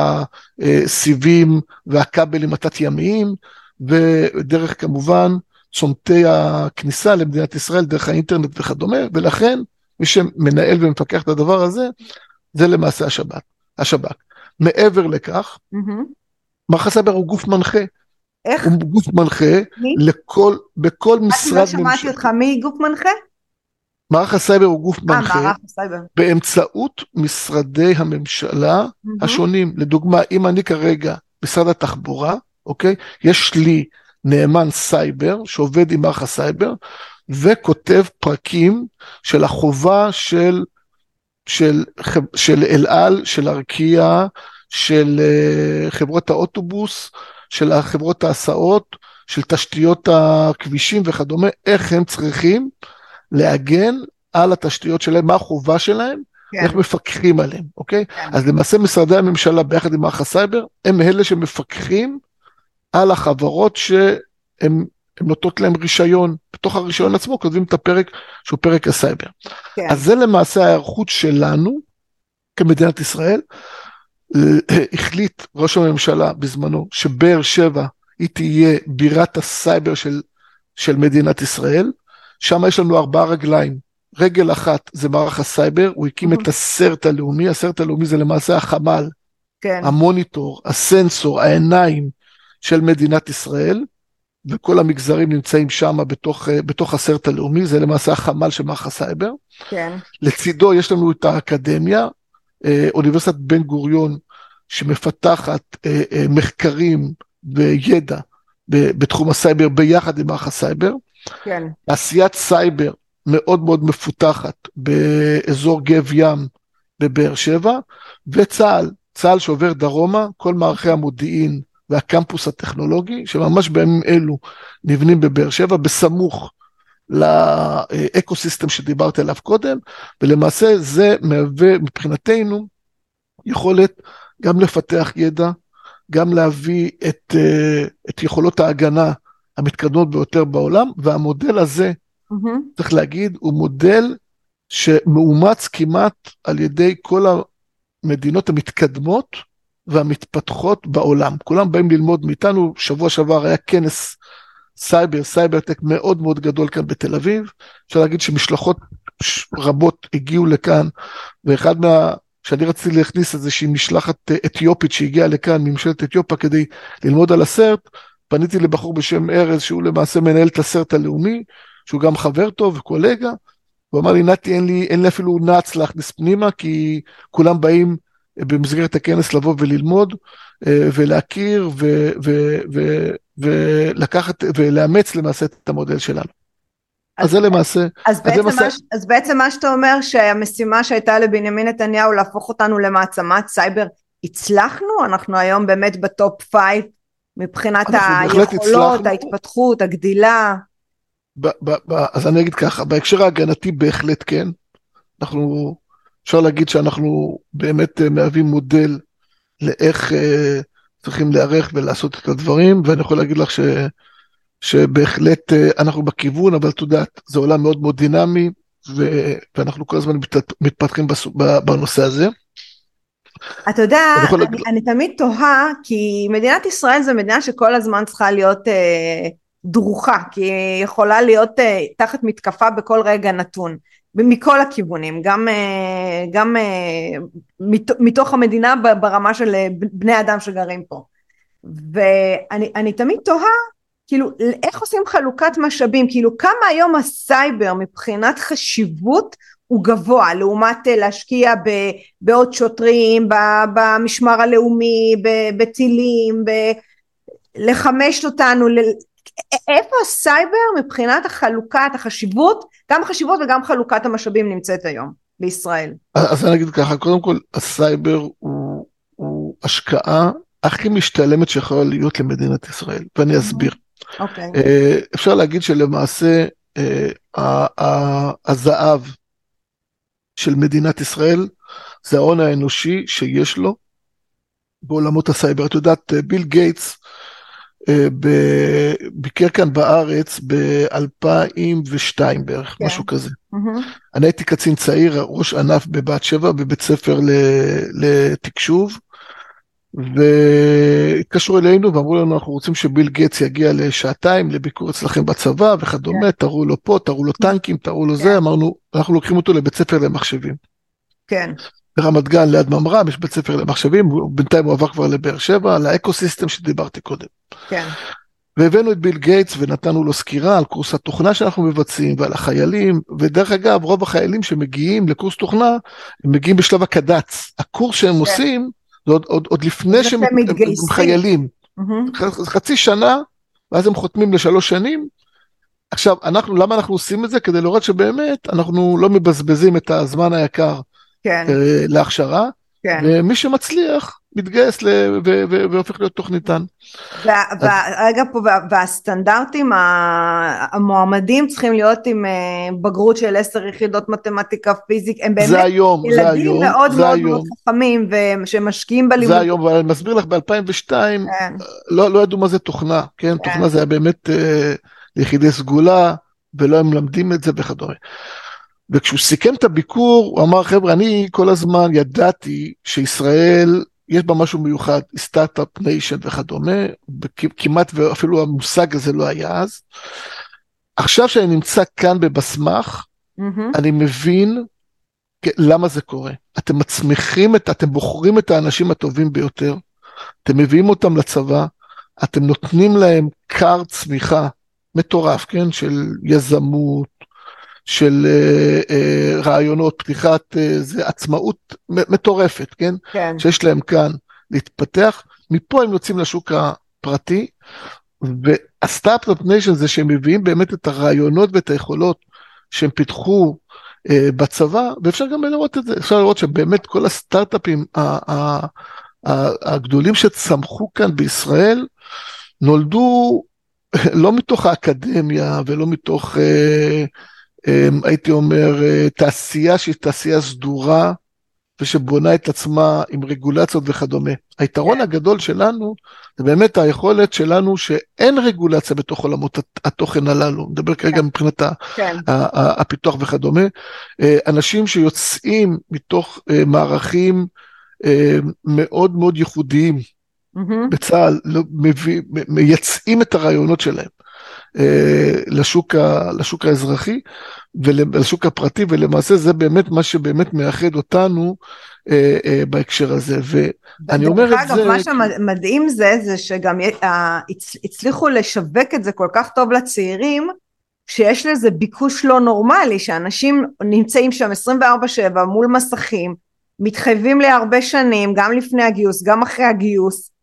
הסיבים והכבלים התת-ימיים, ודרך כמובן צומתי הכניסה למדינת ישראל דרך האינטרנט וכדומה, ולכן מי שמנהל ומפקח את הדבר הזה, זה למעשה השב"כ. השב"כ. מעבר לכך, אהמ. מערך הסייבר הוא גוף מנחה. איך? הוא גוף מנחה מי? לכל, בכל משרד ממשלה. אני לא שמעתי אותך, מי גוף מנחה? מערך הסייבר הוא גוף אה, מנחה. באמצעות משרדי הממשלה אהמ. השונים. לדוגמה, אם אני כרגע משרד התחבורה, אוקיי? יש לי נאמן סייבר שעובד עם מערך הסייבר וכותב פרקים של החובה של, של, של אל על, של ארקיע, של uh, חברות האוטובוס, של חברות ההסעות, של תשתיות הכבישים וכדומה, איך הם צריכים להגן על התשתיות שלהם, מה החובה שלהם, כן. איך מפקחים עליהם, אוקיי? כן. אז למעשה משרדי הממשלה ביחד עם מערך הסייבר, הם אלה שמפקחים על החברות שהן נותנות להם רישיון. בתוך הרישיון עצמו כותבים את הפרק שהוא פרק הסייבר. כן. אז זה למעשה ההיערכות שלנו כמדינת ישראל. החליט ראש הממשלה בזמנו שבאר שבע היא תהיה בירת הסייבר של, של מדינת ישראל. שם יש לנו ארבעה רגליים. רגל אחת זה מערך הסייבר, הוא הקים את ה CERT הלאומי, ה CERT הלאומי זה למעשה החמ"ל, כן. המוניטור, הסנסור, העיניים של מדינת ישראל, וכל המגזרים נמצאים שם בתוך, בתוך ה CERT הלאומי, זה למעשה החמ"ל של מערך הסייבר. כן. לצידו יש לנו את האקדמיה, אה, אוניברסיטת בן גוריון, שמפתחת אה, אה, מחקרים וידע בתחום הסייבר ביחד עם מערך הסייבר. כן. תעשיית סייבר מאוד מאוד מפותחת באזור גב ים בבאר שבע, וצה"ל, צה"ל שעובר דרומה, כל מערכי המודיעין והקמפוס הטכנולוגי, שממש בימים אלו נבנים בבאר שבע, בסמוך לאקו סיסטם שדיברתי עליו קודם, ולמעשה זה מהווה מבחינתנו יכולת גם לפתח ידע, גם להביא את, אה, את יכולות ההגנה המתקדמות ביותר בעולם, והמודל הזה, אהמ. צריך להגיד, הוא מודל שמאומץ כמעט על ידי כל המדינות המתקדמות והמתפתחות בעולם. כולם באים ללמוד מאיתנו, שבוע שעבר היה כנס סייבר, סייברטק מאוד מאוד גדול כאן בתל אביב. אפשר להגיד שמשלחות רבות הגיעו לכאן, ואחד מה... שאני רציתי להכניס איזושהי משלחת אה, אתיופית שהגיעה לכאן ממשלת אתיופיה כדי ללמוד על ה CERT, פניתי לבחור בשם ארז שהוא למעשה מנהל את הסרט הלאומי, שהוא גם חבר טוב וקולגה, הוא אמר לי נתי אין לי, אין לי אפילו נאץ להכניס פנימה כי כולם באים אה, במסגרת הכנס לבוא וללמוד אה, ולהכיר ו, ו, ו, ולקחת ולאמץ למעשה את המודל שלנו. אז זה למעשה, אז בעצם, למעשה... מה, אז בעצם מה שאתה אומר שהמשימה שהייתה לבנימין נתניהו להפוך אותנו למעצמת סייבר הצלחנו אנחנו היום באמת ב top five מבחינת היכולות הצלחנו. ההתפתחות הגדילה. ב, ב, ב, אז אני אגיד ככה בהקשר ההגנתי בהחלט כן אנחנו אפשר להגיד שאנחנו באמת אה, מהווים מודל לאיך אה, צריכים להיערך ולעשות את הדברים ואני יכול להגיד לך ש... שבהחלט אה, אנחנו בכיוון, אבל את יודעת, זה עולם מאוד מאוד דינמי, ו- ואנחנו כל הזמן מת- מתפתחים בס- בנושא הזה. אתה יודע, אני, אני, אני תמיד תוהה, כי מדינת ישראל זו מדינה שכל הזמן צריכה להיות אה, דרוכה, כי היא יכולה להיות אה, תחת מתקפה בכל רגע נתון, מכל הכיוונים, גם, אה, גם אה, מת, מתוך המדינה ברמה של אה, בני אדם שגרים פה. ואני תמיד תוהה כאילו איך עושים חלוקת משאבים כאילו כמה היום הסייבר מבחינת חשיבות הוא גבוה לעומת להשקיע בעוד שוטרים במשמר הלאומי בטילים לחמש אותנו איפה הסייבר מבחינת החלוקת החשיבות גם החשיבות וגם חלוקת המשאבים נמצאת היום בישראל אז אני אגיד ככה קודם כל הסייבר הוא, הוא השקעה הכי משתלמת שיכולה להיות למדינת ישראל ואני אסביר אוקיי. אה, אפשר להגיד שלמעשה אה, הזהב של מדינת ישראל זה ההון האנושי שיש לו בעולמות הסייבר. את יודעת, ביל גייטס אה, ביקר כאן בארץ ב-2002 בערך, כן. משהו כזה. מהמם. אני הייתי קצין צעיר, ראש ענף בבת שבע בבית ספר לתקשוב, והתקשרו אלינו ואמרו לנו, אנחנו רוצים שביל גייטס יגיע לשעתיים לביקור אצלכם בצבא וכדומה, תראו לו פה, תראו לו טנקים, תראו לו כן. זה, אמרנו, אנחנו לוקחים אותו לבית ספר למחשבים. כן, ברמת גן ליד ממר"ם יש בית ספר למחשבים, בינתיים הוא עבר כבר לבאר שבע, ל ecosystem שדיברתי קודם. כן, והבאנו את ביל גייטס ונתנו לו סקירה על קורס התוכנה שאנחנו מבצעים ועל החיילים, ודרך אגב, רוב החיילים שמגיעים לקורס תוכנה, הם מגיעים בשלב הקד"צ. הקורס שהם עושים, זה עוד, עוד, עוד לפני שהם שהם הם- הם מתגייסים. חיילים. ח- חצי שנה, ואז הם חותמים לשלוש שנים. עכשיו, אנחנו, למה אנחנו עושים את זה? כדי לראות שבאמת אנחנו לא מבזבזים את הזמן היקר כן, אה, להכשרה, כן. ומי שמצליח מתגייס ל- ו- ו- והופך להיות תוכניתן. וה- וה- רגע פה, וה- והסטנדרטים המועמדים צריכים להיות עם אה, בגרות של עשר יחידות מתמטיקה פיזיק, הם זה באמת היום, זה ילדים היום, מאוד זה מאוד מאוד היום, חכמים ושמשקיעים זה בלימוד. היום, אבל אני מסביר לך, ב-2002 כן, לא, לא ידעו מה זה תוכנה, כן? תוכנה זה היה באמת אה, ליחידי סגולה, ולא הם מלמדים את זה וכדומה. וכשהוא סיכם את הביקור, הוא אמר, חבר'ה, אני כל הזמן ידעתי שישראל, יש בה משהו מיוחד, start-up nation וכדומה, וכ- כמעט ואפילו המושג הזה לא היה אז. עכשיו שאני נמצא כאן בבסמ"ח, מהמם. אני מבין למה זה קורה. אתם מצמיחים את, אתם בוחרים את האנשים הטובים ביותר, אתם מביאים אותם לצבא, אתם נותנים להם כר צמיחה מטורף, כן? של יזמות, של אה, אה, רעיונות, פתיחת, אה, זה עצמאות מטורפת, כן? כן, שיש להם כאן להתפתח, מפה הם יוצאים לשוק הפרטי, והסטארט-אפ ניישן זה שהם מביאים באמת את הרעיונות ואת היכולות שהם פיתחו אה, בצבא, ואפשר גם לראות את זה, אפשר לראות שבאמת כל הסטארט-אפים הגדולים שצמחו כאן בישראל, נולדו לא מתוך האקדמיה ולא מתוך, אה, הייתי אומר, אה, תעשייה שהיא תעשייה סדורה, ושבונה את עצמה עם רגולציות וכדומה. היתרון כן. הגדול שלנו זה באמת היכולת שלנו שאין רגולציה בתוך עולמות הת- התוכן הללו, נדבר כרגע מבחינת כן, ה- ה- הפיתוח וכדומה. אה, אנשים שיוצאים מתוך אה, מערכים מאוד מאוד ייחודיים. בצה"ל, לא- מייצאים את הרעיונות שלהם לשוק, ה- לשוק האזרחי ולשוק הפרטי, ולמעשה זה באמת מה שבאמת מייחד אותנו אה, אה, בהקשר הזה. ואני אומר את אגב, זה... מה שמדהים זה, זה שגם י- ה- הצ- הצליחו לשווק את זה כל כך טוב לצעירים, שיש לזה ביקוש לא נורמלי, שאנשים נמצאים שם 24/7 מול מסכים, מתחייבים להרבה שנים, גם לפני הגיוס, גם אחרי הגיוס, אה,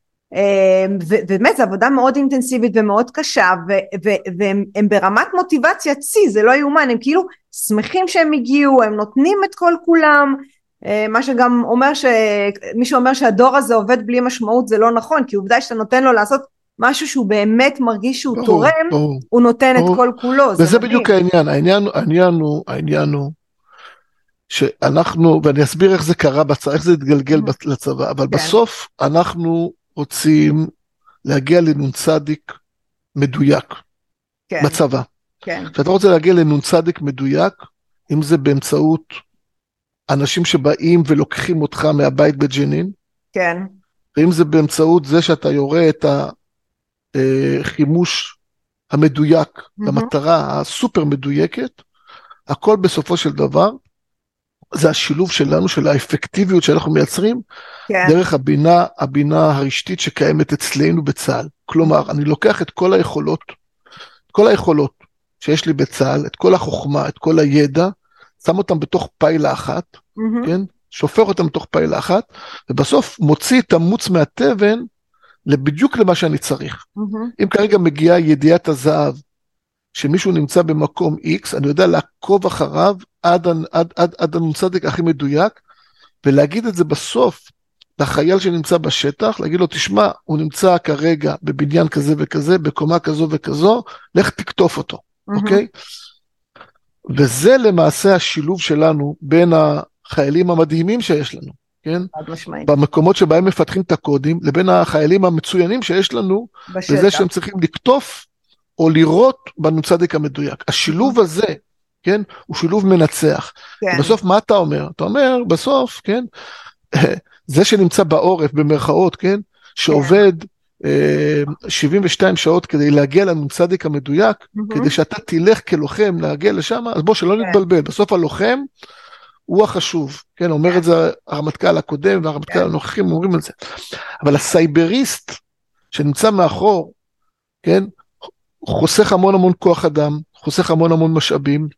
ובאמת זו עבודה מאוד אינטנסיבית ומאוד קשה, ו- ו- והם הם ברמת מוטיבציה צי, זה לא יאומן, הם כאילו שמחים שהם הגיעו, הם נותנים את כל כולם, אה, מה שגם אומר שמי שאומר שהדור הזה עובד בלי משמעות זה לא נכון כי עובדה שאתה נותן לו לעשות משהו שהוא באמת מרגיש שהוא ברור, תורם ברור. הוא נותן את ברור. כל כולו זה וזה. בדיוק העניין, העניין, העניין הוא, העניין הוא שאנחנו, ואני אסביר איך זה קרה בצבא, איך זה התגלגל Mhm. בצ- לצבא, אבל כן. בסוף אנחנו רוצים להגיע לנ"צ מדויק כן, בצבא. כן, כשאתה רוצה להגיע לנ"צ מדויק, אם זה באמצעות אנשים שבאים ולוקחים אותך מהבית בג'נין, כן, ואם זה באמצעות זה שאתה יורה את החימוש המדויק Mhm. למטרה הסופר מדויקת, הכל בסופו של דבר זה השילוב שלנו, של האפקטיביות שאנחנו מייצרים, כן, דרך הבינה, הבינה הרשתית שקיימת אצלנו בצה"ל. כלומר, אני לוקח את כל היכולות, את כל היכולות שיש לי בצה"ל, את כל החוכמה, את כל הידע, שם אותם בתוך פיילה אחת, מהמם, כן? שופך אותם לתוך פיילה אחת, ובסוף מוציא את המוץ מהתבן בדיוק למה שאני צריך. מהמם, אם כרגע מגיעה ידיעת הזהב, שמישהו נמצא במקום X, אני יודע לעקוב אחריו עד, עד, עד הנ"צ הכי מדויק, ולהגיד את זה בסוף לחייל שנמצא בשטח, להגיד לו, תשמע, הוא נמצא כרגע בבניין כזה וכזה, בקומה כזו וכזו, לך תקטוף אותו. אוקיי? וזה למעשה השילוב שלנו בין החיילים המדהימים שיש לנו, כן? חד משמעית. במקומות שבהם מפתחים את הקודים, לבין החיילים המצוינים שיש לנו, בשטח. בזה שהם צריכים לקטוף או לירות בנ"צ המדויק. השילוב הזה, כן, הוא שילוב מנצח. כן. בסוף מה אתה אומר? אתה אומר, בסוף, כן, זה שנמצא בעורף, במרכאות, כן, שעובד אה, 72 שעות כדי להגיע לנ"צ המדויק, מהמם. כדי שאתה תלך כלוחם להגיע לשם, אז בוא, שלא כן. נתבלבל, בסוף הלוחם הוא החשוב, כן, אומר את זה הרמטכ"ל הקודם והרמטכ"ל כן. הנוכחי אומרים את זה. אבל הסייבריסט שנמצא מאחור, כן, חוסך המון המון כוח אדם, חוסך המון המון משאבים,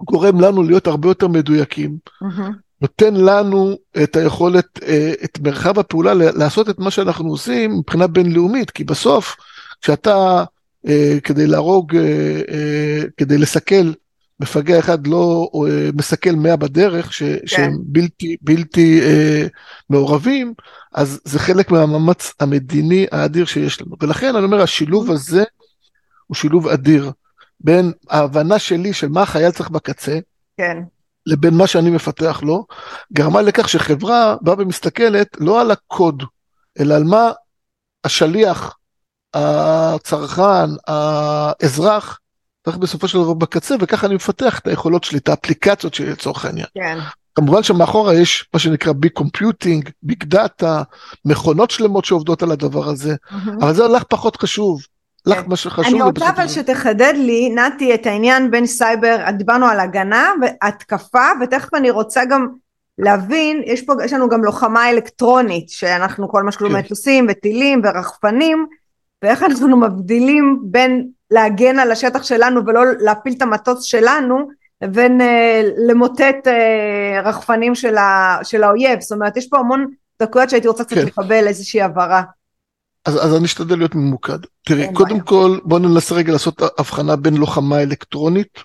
גורם לנו להיות הרבה יותר מדויקים, מהמם. נותן לנו את היכולת, אה, את מרחב הפעולה לעשות את מה שאנחנו עושים מבחינה בינלאומית, כי בסוף כשאתה אה, כדי להרוג, אה, כדי לסכל מפגע אחד לא מסכל 100 בדרך, ש, שהם בלתי, בלתי אה, מעורבים, אז זה חלק מהמאמץ המדיני האדיר שיש לנו. ולכן אני אומר, השילוב הזה הוא שילוב אדיר בין ההבנה שלי של מה החייל צריך בקצה, כן. לבין מה שאני מפתח לו, גרמה לכך שחברה באה ומסתכלת לא על הקוד, אלא על מה השליח, הצרכן, האזרח, צריך בסופו של דבר בקצה, וככה אני מפתח את היכולות שלי, את האפליקציות שלי לצורך העניין. כן. כמובן שמאחורה יש מה שנקרא big computing, big data, מכונות שלמות שעובדות על הדבר הזה, מהמם. אבל זה לך פחות חשוב. לך. מה שחשוב אני רוצה אבל. שתחדד לי, נתי, את העניין בין סייבר, דיברנו על הגנה והתקפה, ותכף אני רוצה גם להבין, יש פה, יש לנו גם לוחמה אלקטרונית, שאנחנו כל מה שקוראים כן. מטוסים וטילים ורחפנים, ואיך אנחנו מבדילים בין להגן על השטח שלנו ולא להפיל את המטוס שלנו, לבין אה, למוטט אה, רחפנים של, ה, של האויב, זאת אומרת, יש פה המון דקויות שהייתי רוצה קצת כן. לקבל איזושהי הבהרה. אז, אז אני אשתדל להיות ממוקד. תראי, קודם בעיה. כל בוא ננסה רגע לעשות הבחנה בין לוחמה אלקטרונית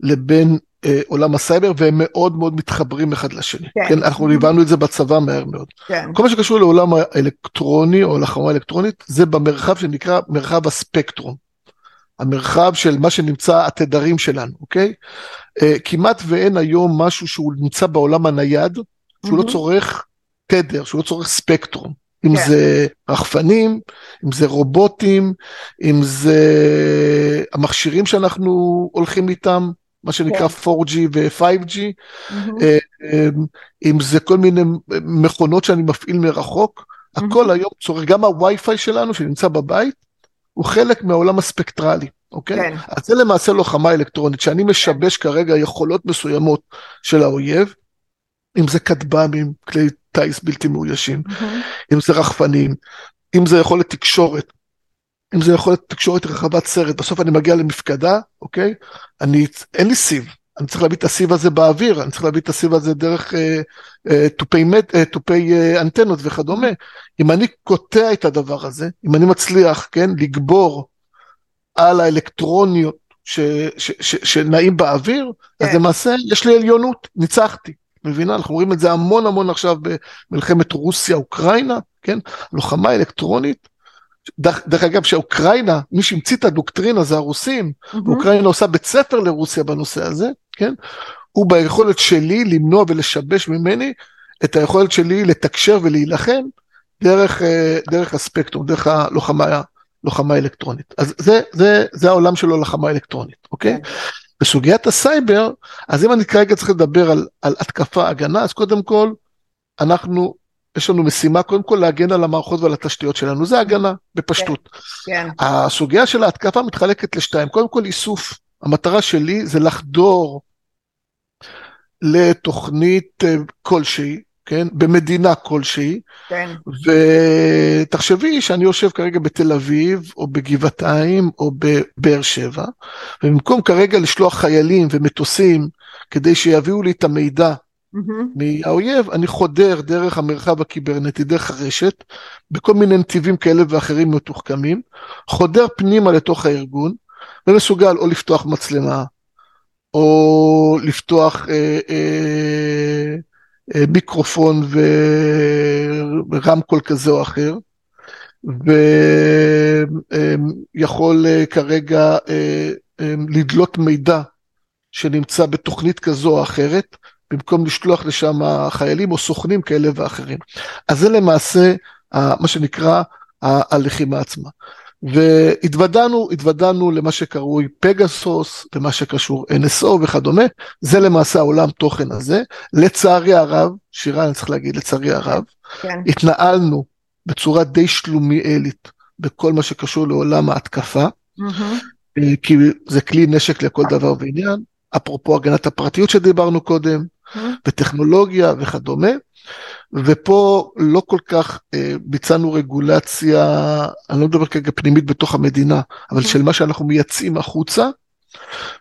לבין אה, עולם הסייבר, והם מאוד מאוד מתחברים אחד לשני. כן. כן, אנחנו הבנו את זה בצבא מהר מאוד. כן, כל מה שקשור לעולם האלקטרוני או לוחמה אלקטרונית, זה במרחב שנקרא מרחב הספקטרום. המרחב של מה שנמצא התדרים שלנו, אוקיי? אה, כמעט ואין היום משהו שהוא נמצא בעולם הנייד, שהוא לא מהמם. צורך תדר, שהוא לא צורך ספקטרום. אם כן. זה רחפנים, אם זה רובוטים, אם זה המכשירים שאנחנו הולכים איתם, מה שנקרא 4G ו-5G, מהמם. אה, אה, אם זה כל מיני מכונות שאני מפעיל מרחוק, הכל היום צורך, גם הווי-פיי שלנו שנמצא בבית, הוא חלק מהעולם הספקטרלי, אוקיי? כן. אז זה למעשה לוחמה אלקטרונית, שאני משבש כרגע יכולות מסוימות של האויב, אם זה כטב"מים, כלי טיס בלתי מאוישים, מהמם. אם זה רחפנים, אם זה יכולת תקשורת, אם זה יכולת תקשורת רחבת סרט, בסוף אני מגיע למפקדה, אוקיי? אני, אין לי סיב, אני צריך להביא את הסיב הזה באוויר, אני צריך להביא את הסיב הזה דרך אה, אה, תופי, מט, אה, תופי אה, אנטנות וכדומה. אם אני קוטע את הדבר הזה, אם אני מצליח, כן, לגבור על האלקטרוניות ש, ש, ש, שנעים באוויר, אז כן. למעשה יש לי עליונות, ניצחתי. מבינה? אנחנו רואים את זה המון המון עכשיו במלחמת רוסיה-אוקראינה, כן? לוחמה אלקטרונית. דרך, דרך אגב, שאוקראינה, מי שהמציא את הדוקטרינה זה הרוסים, מהמם. ואוקראינה עושה בית ספר לרוסיה בנושא הזה, כן? הוא ביכולת שלי למנוע ולשבש ממני את היכולת שלי לתקשר ולהילחם דרך, אה, דרך הספקטרום, דרך הלוחמה לוחמה אלקטרונית. אז זה, זה, זה העולם של הלוחמה אלקטרונית, אוקיי? כן. בסוגיית הסייבר, אז אם אני כרגע צריך לדבר על, על התקפה הגנה, אז קודם כל, אנחנו, יש לנו משימה קודם כל להגן על המערכות ועל התשתיות שלנו, זה הגנה בפשטות. כן, הסוגיה של ההתקפה מתחלקת לשתיים, קודם כל איסוף, המטרה שלי זה לחדור לתוכנית אה, כלשהי, כן, במדינה כלשהי, כן, ותחשבי שאני יושב כרגע בתל אביב, או בגבעתיים, או בבאר שבע, ובמקום כרגע לשלוח חיילים ומטוסים כדי שיביאו לי את המידע מהמם. מהאויב, אני חודר דרך המרחב הקיברנטי, דרך הרשת, בכל מיני נתיבים כאלה ואחרים מתוחכמים, חודר פנימה לתוך הארגון, ומסוגל או לפתוח מצלמה, או לפתוח אה, אה, מיקרופון ורמקול כזה או אחר, ויכול אה, כרגע אה, אה, לדלות מידע שנמצא בתוכנית כזו או אחרת, במקום לשלוח לשם חיילים או סוכנים כאלה ואחרים. אז זה למעשה מה שנקרא הלחימה עצמה. והתוודענו, התוודענו למה שקרוי פגסוס, למה שקשור NSO וכדומה, זה למעשה העולם תוכן הזה. לצערי הרב, שירה אני צריך להגיד, לצערי הרב, כן. התנהלנו בצורה די שלומיאלית בכל מה שקשור לעולם ההתקפה, mm-hmm. כי זה כלי נשק לכל דבר ועניין, אפרופו הגנת הפרטיות שדיברנו קודם, וטכנולוגיה וכדומה. ופה לא כל כך אה, ביצענו רגולציה, אני לא מדבר כרגע פנימית בתוך המדינה, אבל של מה שאנחנו מייצאים החוצה,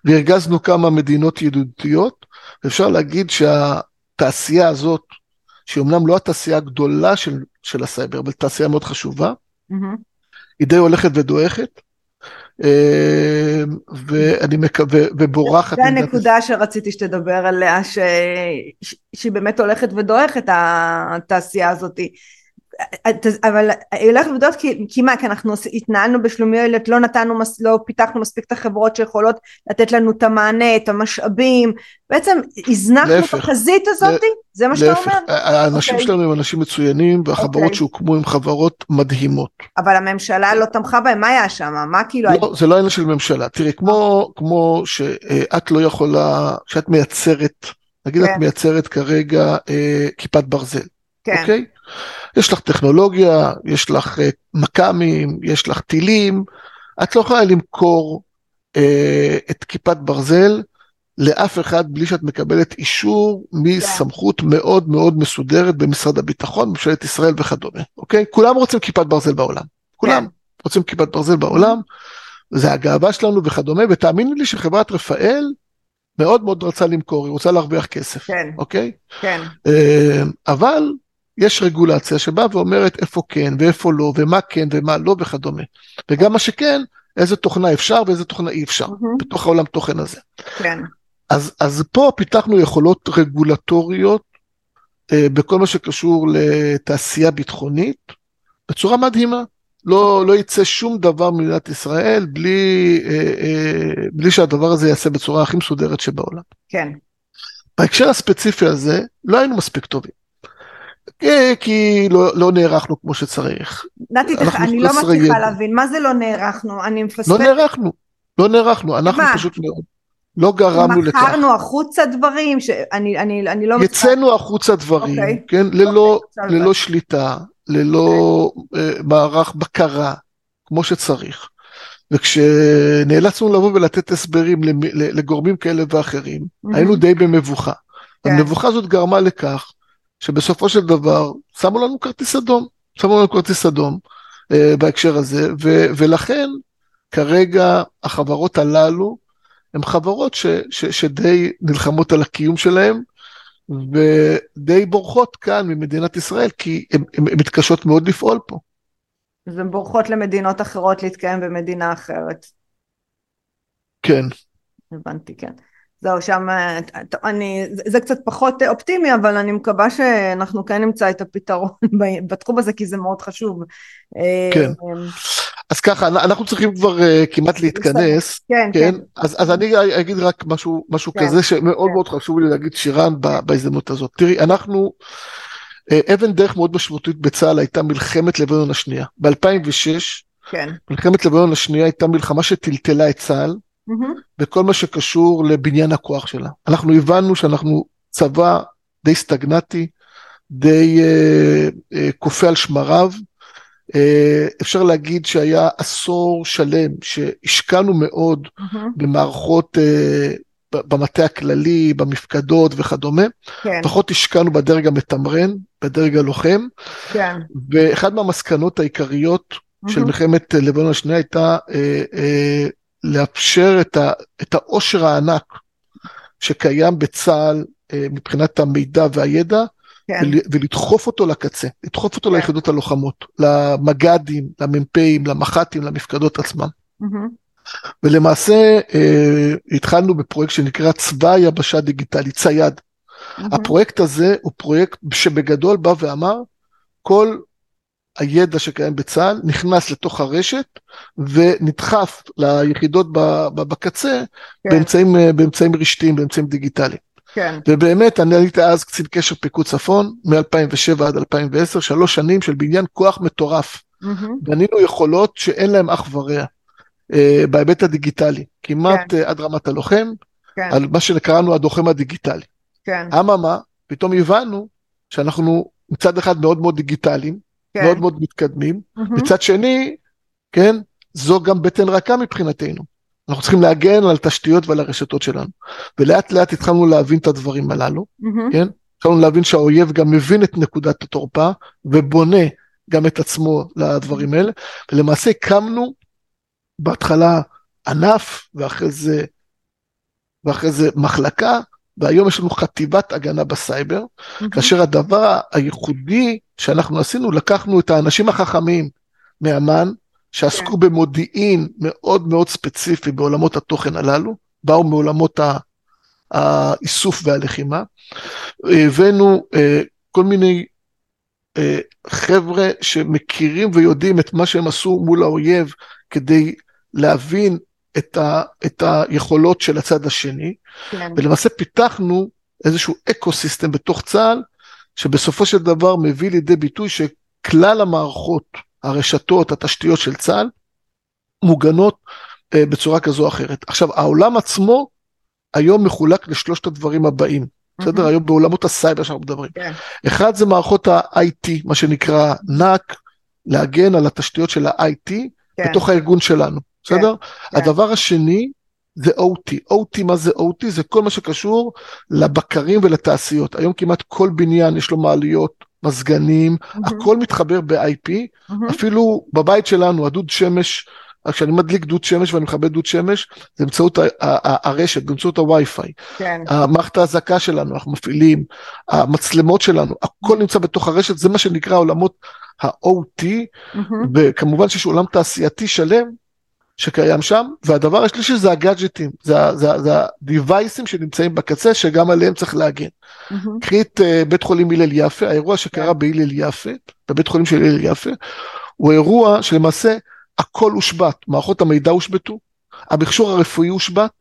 והרגזנו כמה מדינות ידידותיות, ואפשר להגיד שהתעשייה הזאת, שהיא אמנם לא התעשייה הגדולה של, של הסייבר, אבל תעשייה מאוד חשובה, mm-hmm. היא די הולכת ודועכת, ואני מקווה, ובורחת. זה הנקודה שרציתי שתדבר עליה, ש... שהיא באמת הולכת ודועכת, התעשייה הזאת. אבל הולכת ודועכת כי, כי מה, כי אנחנו התנהלנו בשלומיות, לא נתנו, לא פיתחנו מספיק את החברות שיכולות לתת לנו את המענה, את המשאבים, בעצם הזנחנו את החזית הזאת? זה מה שאתה אומר? האנשים okay. אוקיי. שלנו הם אנשים מצוינים, והחברות okay. אוקיי. שהוקמו הם חברות מדהימות. אבל הממשלה לא תמכה בהם, מה היה שם? מה כאילו... לא, זה לא עניין של ממשלה. תראי, כמו, כמו שאת לא יכולה, כשאת מייצרת, נגיד okay. את כן. מייצרת כרגע אה, כיפת ברזל, כן. אוקיי? יש לך טכנולוגיה, יש לך אה, מכ"מים, יש לך טילים, את לא יכולה למכור אה, את כיפת ברזל לאף אחד בלי שאת מקבלת אישור מסמכות מאוד מאוד מסודרת במשרד הביטחון, ממשלת ישראל וכדומה, אוקיי? כולם רוצים כיפת ברזל בעולם, כולם כן. רוצים כיפת ברזל בעולם, זה הגאווה שלנו וכדומה, ותאמינו לי שחברת רפאל מאוד מאוד רצה למכור, היא רוצה להרוויח כסף, כן, אוקיי? כן. אה, אבל יש רגולציה שבאה ואומרת איפה כן ואיפה לא, ומה כן ומה לא וכדומה. וגם מה שכן, איזה תוכנה אפשר ואיזה תוכנה אי אפשר, mm-hmm. בתוך העולם תוכן הזה. כן. אז, אז פה פיתחנו יכולות רגולטוריות אה, בכל מה שקשור לתעשייה ביטחונית, בצורה מדהימה. לא, לא יצא שום דבר ממדינת ישראל בלי, אה, אה, בלי שהדבר הזה ייעשה בצורה הכי מסודרת שבעולם. כן. בהקשר הספציפי הזה, לא היינו מספיק טובים. כי לא, לא נערכנו כמו שצריך. נתי, אני לא מצליחה להבין, מה זה לא נערכנו? אני מפספסת. לא נערכנו, לא נערכנו, אנחנו מה? פשוט מאוד. לא גרמנו לכך. מכרנו החוצה דברים שאני אני, אני לא... יצאנו החוצה דברים, okay. אוקיי. כן? ללא, okay, אוקיי, ללא שליטה, ללא okay. uh, מערך בקרה, כמו שצריך. וכשנאלצנו לבוא ולתת הסברים לגורמים כאלה ואחרים, mm-hmm. היינו די במבוכה. כן. המבוכה הזאת גרמה לכך שבסופו של דבר שמו לנו כרטיס אדום, שמו לנו כרטיס אדום uh, בהקשר הזה, ו, ולכן כרגע החברות הללו הן חברות ש, ש, שדי נלחמות על הקיום שלהן, ודי בורחות כאן ממדינת ישראל, כי הן מתקשות מאוד לפעול פה. אז הן בורחות למדינות אחרות להתקיים במדינה אחרת. כן. הבנתי, כן. זהו, שם, אני, זה קצת פחות אופטימי, אבל אני מקווה שאנחנו כן נמצא את הפתרון בתחום הזה, כי זה מאוד חשוב. כן. אה, אז ככה, אנחנו צריכים כבר uh, כמעט להתכנס, כן, כן, כן. אז, אז אני אגיד רק משהו, משהו כן, כזה שמאוד כן. מאוד חשוב לי להגיד שירן בהזדמנות הזאת. תראי, אנחנו, אבן דרך מאוד משמעותית בצה"ל הייתה מלחמת לבנון השנייה. ב-2006, כן. מלחמת לבנון השנייה הייתה מלחמה שטלטלה את צה"ל, mm-hmm. בכל מה שקשור לבניין הכוח שלה. אנחנו הבנו שאנחנו צבא די סטגנטי, די uh, uh, כופה על שמריו, אה, אפשר להגיד שהיה עשור שלם שהשקענו מאוד mm-hmm. במערכות אה, במטה הכללי, במפקדות וכדומה, כן. פחות השקענו בדרג המתמרן, בדרג הלוחם, כן. ואחת מהמסקנות העיקריות mm-hmm. של מלחמת לבנון השנייה הייתה אה, אה, לאפשר את, ה, את העושר הענק שקיים בצה"ל אה, מבחינת המידע והידע, כן. ולדחוף אותו לקצה, לדחוף אותו כן. ליחידות הלוחמות, למג"דים, למ"פים, למח"טים, למפקדות עצמם. Mm-hmm. ולמעשה אה, התחלנו בפרויקט שנקרא צבא היבשה דיגיטלי, צייד. Mm-hmm. הפרויקט הזה הוא פרויקט שבגדול בא ואמר, כל הידע שקיים בצה"ל נכנס לתוך הרשת ונדחף ליחידות בקצה כן. באמצעים, אה, באמצעים רשתיים, באמצעים דיגיטליים. כן. ובאמת, אני הייתי אז קצין קשר פיקוד צפון, מ-2007 עד 2010, שלוש שנים של בניין כוח מטורף. מהמם. בנינו יכולות שאין להן אח ורע אה, בהיבט הדיגיטלי, כמעט אה, עד רמת הלוחם, כן, על מה שקראנו הדוחם הדיגיטלי. כן, אממה, פתאום הבנו שאנחנו מצד אחד מאוד מאוד דיגיטליים, כן. מאוד מאוד מתקדמים, מהמם. מצד שני, כן, זו גם בטן רכה מבחינתנו. אנחנו צריכים להגן על התשתיות ועל הרשתות שלנו. ולאט לאט התחלנו להבין את הדברים הללו, מהמם. כן? התחלנו להבין שהאויב גם מבין את נקודת התורפה ובונה גם את עצמו לדברים האלה, ולמעשה הקמנו בהתחלה ענף ואחרי זה, ואחרי זה מחלקה, והיום יש לנו חטיבת הגנה בסייבר, מהמם. כאשר הדבר הייחודי שאנחנו עשינו, לקחנו את האנשים החכמים מאמ"ן, שעסקו כן. במודיעין מאוד מאוד ספציפי בעולמות התוכן הללו, באו מעולמות האיסוף והלחימה, הבאנו אה, כל מיני אה, חבר'ה שמכירים ויודעים את מה שהם עשו מול האויב כדי להבין את, ה, את היכולות של הצד השני, כן, ולמעשה פיתחנו איזשהו ecosystem בתוך צה"ל, שבסופו של דבר מביא לידי ביטוי שכלל המערכות, הרשתות, התשתיות של צה"ל, מוגנות אה, בצורה כזו או אחרת. עכשיו, העולם עצמו היום מחולק לשלושת הדברים הבאים, בסדר? מהמם. היום בעולמות הסייבר שאנחנו מדברים. כן, אחד זה מערכות ה-IT, מה שנקרא NAC, להגן על התשתיות של ה-IT כן, בתוך הארגון שלנו, בסדר? כן. הדבר השני זה OT. OT, מה זה OT? זה כל מה שקשור לבקרים ולתעשיות. היום כמעט כל בניין יש לו מעליות, מזגנים, מהמם. הכל מתחבר ב-IP, מהמם. אפילו בבית שלנו, הדוד שמש, כשאני מדליק דוד שמש ואני מכבה דוד שמש, זה באמצעות הרשת, באמצעות הווי-פיי. כן, המערכת ההזעקה שלנו, אנחנו מפעילים, המצלמות שלנו, הכל נמצא בתוך הרשת, זה מה שנקרא עולמות ה-OT, מהמם. וכמובן שיש עולם תעשייתי שלם שקיים שם, והדבר השלישי זה הגאדג'טים, זה, זה, זה הדיווייסים שנמצאים בקצה, שגם עליהם צריך להגן. מהמם. קחי את אה, בית חולים הלל יפה, האירוע שקרה כן. בהלל יפה, בבית חולים של הלל יפה, הוא אירוע שלמעשה הכל הושבת, מערכות המידע הושבתו, המכשור הרפואי הושבת,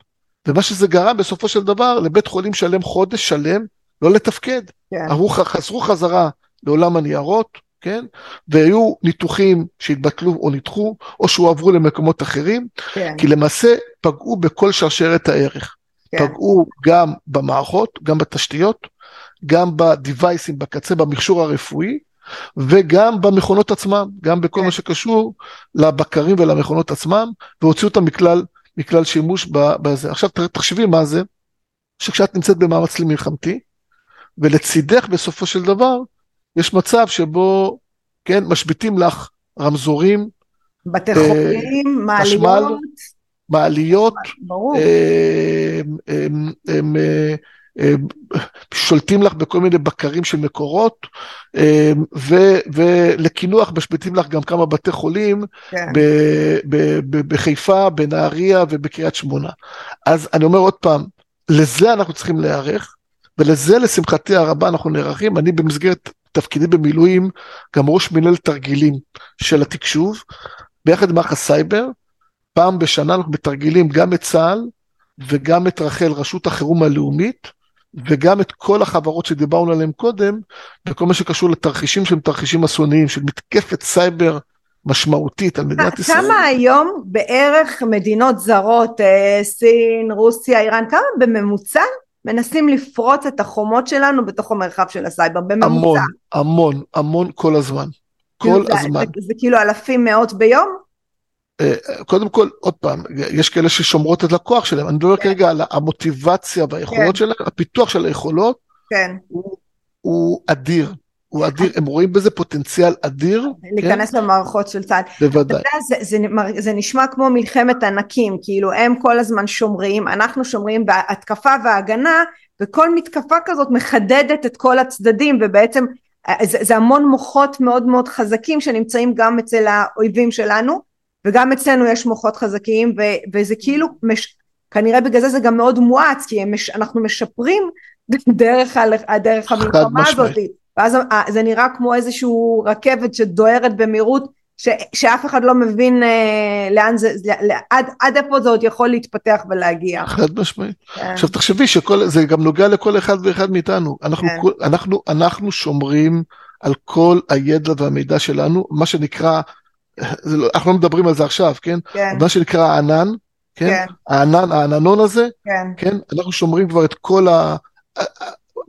ומה שזה גרם בסופו של דבר לבית חולים שלם חודש שלם לא לתפקד. כן, עברו, חזרו חזרה לעולם הניירות, כן? והיו ניתוחים שהתבטלו או נדחו, או שהועברו למקומות אחרים, כן, כי למעשה פגעו בכל שרשרת הערך. כן, פגעו גם במערכות, גם בתשתיות, גם בדיווייסים בקצה, במכשור הרפואי, וגם במכונות עצמם, גם בכל כן. מה שקשור לבקרים ולמכונות עצמם, והוציאו אותם מכלל, מכלל שימוש בזה. עכשיו תחשבי מה זה, שכשאת נמצאת במאמץ מלחמתי, ולצידך בסופו של דבר, יש מצב שבו, כן, משביתים לך רמזורים, בתי אה, חולים, חשמל, מעליות, מעליות, ברור, אה, הם, הם, אה, אה, שולטים לך בכל מיני בקרים של מקורות, אה, ו- ולקינוח משביתים לך גם כמה בתי חולים כן, ב- ב- ב- בחיפה, בנהריה ובקריית שמונה. אז אני אומר עוד פעם, לזה אנחנו צריכים להיערך, ולזה לשמחתי הרבה אנחנו נערכים. אני במסגרת תפקידי במילואים גם ראש מנהלת תרגילים של התקשוב, ביחד עם מערך הסייבר. פעם בשנה אנחנו מתרגלים גם את צה"ל וגם את רח"ל, רשות החירום הלאומית, וגם את כל החברות שדיברנו עליהן קודם, בכל מה שקשור לתרחישים שהם תרחישים אסוניים, של מתקפת סייבר משמעותית על מדינת ישראל. כמה היום בערך מדינות זרות, אה, סין, רוסיה, איראן, כמה בממוצע מנסים לפרוץ את החומות שלנו בתוך המרחב של הסייבר, בממוצע? המון, המון, המון כל הזמן. כאילו כל זה- הזמן. זה, זה כאילו אלפים מאות ביום? אה, קודם כל, עוד פעם, יש כאלה ששומרות את הכוח שלהם, אני מדבר כרגע על המוטיבציה והיכולות כן. שלהם, הפיתוח של היכולות כן, הוא, הוא אדיר, הוא אדיר, הם רואים בזה פוטנציאל אדיר, להיכנס למערכות של צה"ל. אתה בוודאי. יודע, זה, זה, זה נשמע כמו מלחמת ענקים, כאילו הם כל הזמן שומרים, אנחנו שומרים בהתקפה והגנה, וכל מתקפה כזאת מחדדת את כל הצדדים, ובעצם אה, זה, זה המון מוחות מאוד מאוד חזקים שנמצאים גם אצל האויבים שלנו, וגם אצלנו יש מוחות חזקים, ו, וזה כאילו, מש, כנראה בגלל זה זה גם מאוד מואץ, כי הם אנחנו משפרים דרך, דרך המלחמה משמעית. ואז זה נראה כמו איזושהי רכבת שדוהרת במהירות, ש, שאף אחד לא מבין אה, לאן זה, עד, עד איפה זה עוד יכול להתפתח ולהגיע. חד משמעית. כן. עכשיו תחשבי שזה גם נוגע לכל אחד ואחד מאיתנו. אנחנו, כן. כל, אנחנו, אנחנו שומרים על כל הידע והמידע שלנו, מה שנקרא, לא, אנחנו לא מדברים על זה עכשיו, כן? כן. מה שנקרא הענן, כן? כן. הענן, העננון הזה, כן. כן? אנחנו שומרים כבר את כל ה...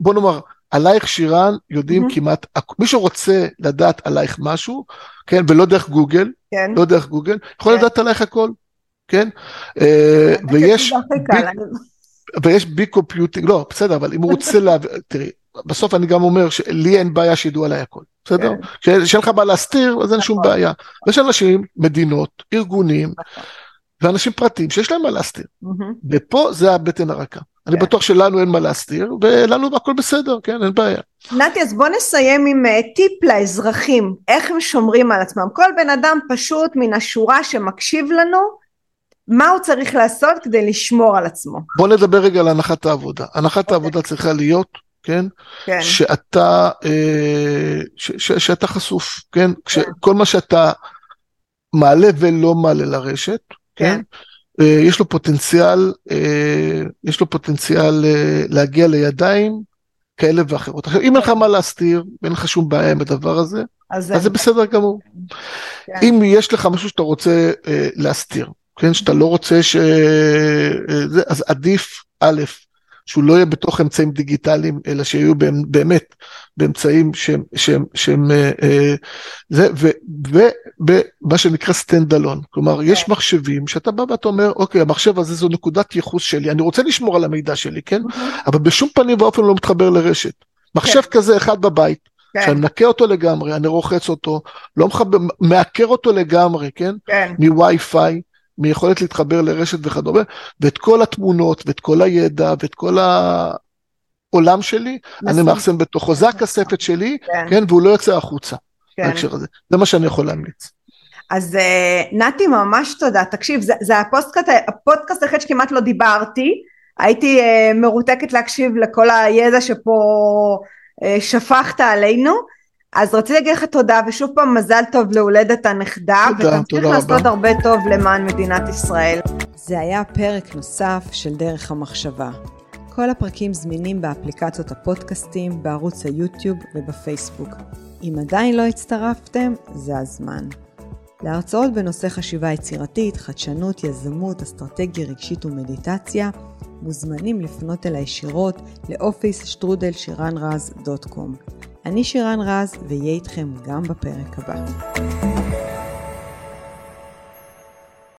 בוא נאמר, עלייך שירן יודעים mm-hmm. כמעט, מי שרוצה לדעת עלייך משהו, כן, ולא דרך גוגל, כן. לא דרך גוגל, יכול כן. לדעת עלייך הכל, כן? אה, ויש, big, ויש big computing, לא, בסדר, אבל אם הוא רוצה להבין, תראי, בסוף אני גם אומר שלי אין בעיה שידעו עליי הכל, בסדר? כן. כשאין לך מה להסתיר, אז אין שום נכון. בעיה. יש אנשים, מדינות, ארגונים, נכון. ואנשים פרטיים שיש להם מה להסתיר. ופה זה הבטן הרכה. אני. בטוח שלנו אין מה להסתיר, ולנו הכל בסדר, כן, אין בעיה. נתי, אז בוא נסיים עם uh, טיפ לאזרחים, איך הם שומרים על עצמם. כל בן אדם פשוט מן השורה שמקשיב לנו, מה הוא צריך לעשות כדי לשמור על עצמו? בוא נדבר רגע על הנחת העבודה. הנחת okay. אוקיי. העבודה צריכה להיות, כן? כן. שאתה, אה, ש, ש, שאתה חשוף, כן? כן. כל מה שאתה מעלה ולא מעלה לרשת, כן? כן? אה, יש לו פוטנציאל, אה, יש לו פוטנציאל אה, להגיע לידיים כאלה ואחרות. עכשיו, אם אין לך מה להסתיר, ואין לך שום בעיה עם הדבר הזה, אז, אז זה בסדר גמור. כן. אם יש לך משהו שאתה רוצה להסתיר, כן, שאתה לא רוצה ש... אז עדיף, א', שהוא לא יהיה בתוך אמצעים דיגיטליים, אלא שיהיו באמת באמצעים שהם, שהם, שהם אה, אה, זה, ובמה שנקרא stand alone. כלומר, יש כן. מחשבים שאתה בא ואתה אומר, אוקיי, המחשב הזה זו נקודת ייחוס שלי, אני רוצה לשמור על המידע שלי, כן? אבל בשום פנים ואופן לא מתחבר לרשת. מחשב כן. כזה אחד בבית, כן. שאני מנקה אותו לגמרי, אני רוחץ אותו, לא מחבר, מעקר אותו לגמרי, כן? כן. מווי-פיי. מיכולת להתחבר לרשת וכדומה, ואת כל התמונות ואת כל הידע ואת כל העולם שלי, אני מאחסן בתוכו. זה הכספת שלי, כן, כן והוא לא יוצא החוצה כן. בהקשר הזה. זה מה שאני יכול להמליץ. אז אה, נתי ממש תודה, תקשיב זה, זה הפודקאסט, הפודקאסט היחיד שכמעט לא דיברתי, הייתי uh, מרותקת להקשיב לכל הידע שפה uh, שפכת עלינו, אז רציתי להגיד לך תודה ושוב פעם מזל טוב להולדת הנכדה ותמשיך לעשות הרבה טוב למען מדינת ישראל. זה היה פרק נוסף של דרך המחשבה. כל הפרקים זמינים באפליקציות הפודקאסטים, בערוץ היוטיוב ובפייסבוק. אם עדיין לא הצטרפתם, זה הזמן. להרצאות בנושא חשיבה יצירתית, חדשנות, יזמות, אסטרטגיה רגשית ומדיטציה, מוזמנים לפנות אל הישירות לאופיס שטרודל שירן רז דוט קום. אני שירן רז, ואהיה איתכם גם בפרק הבא.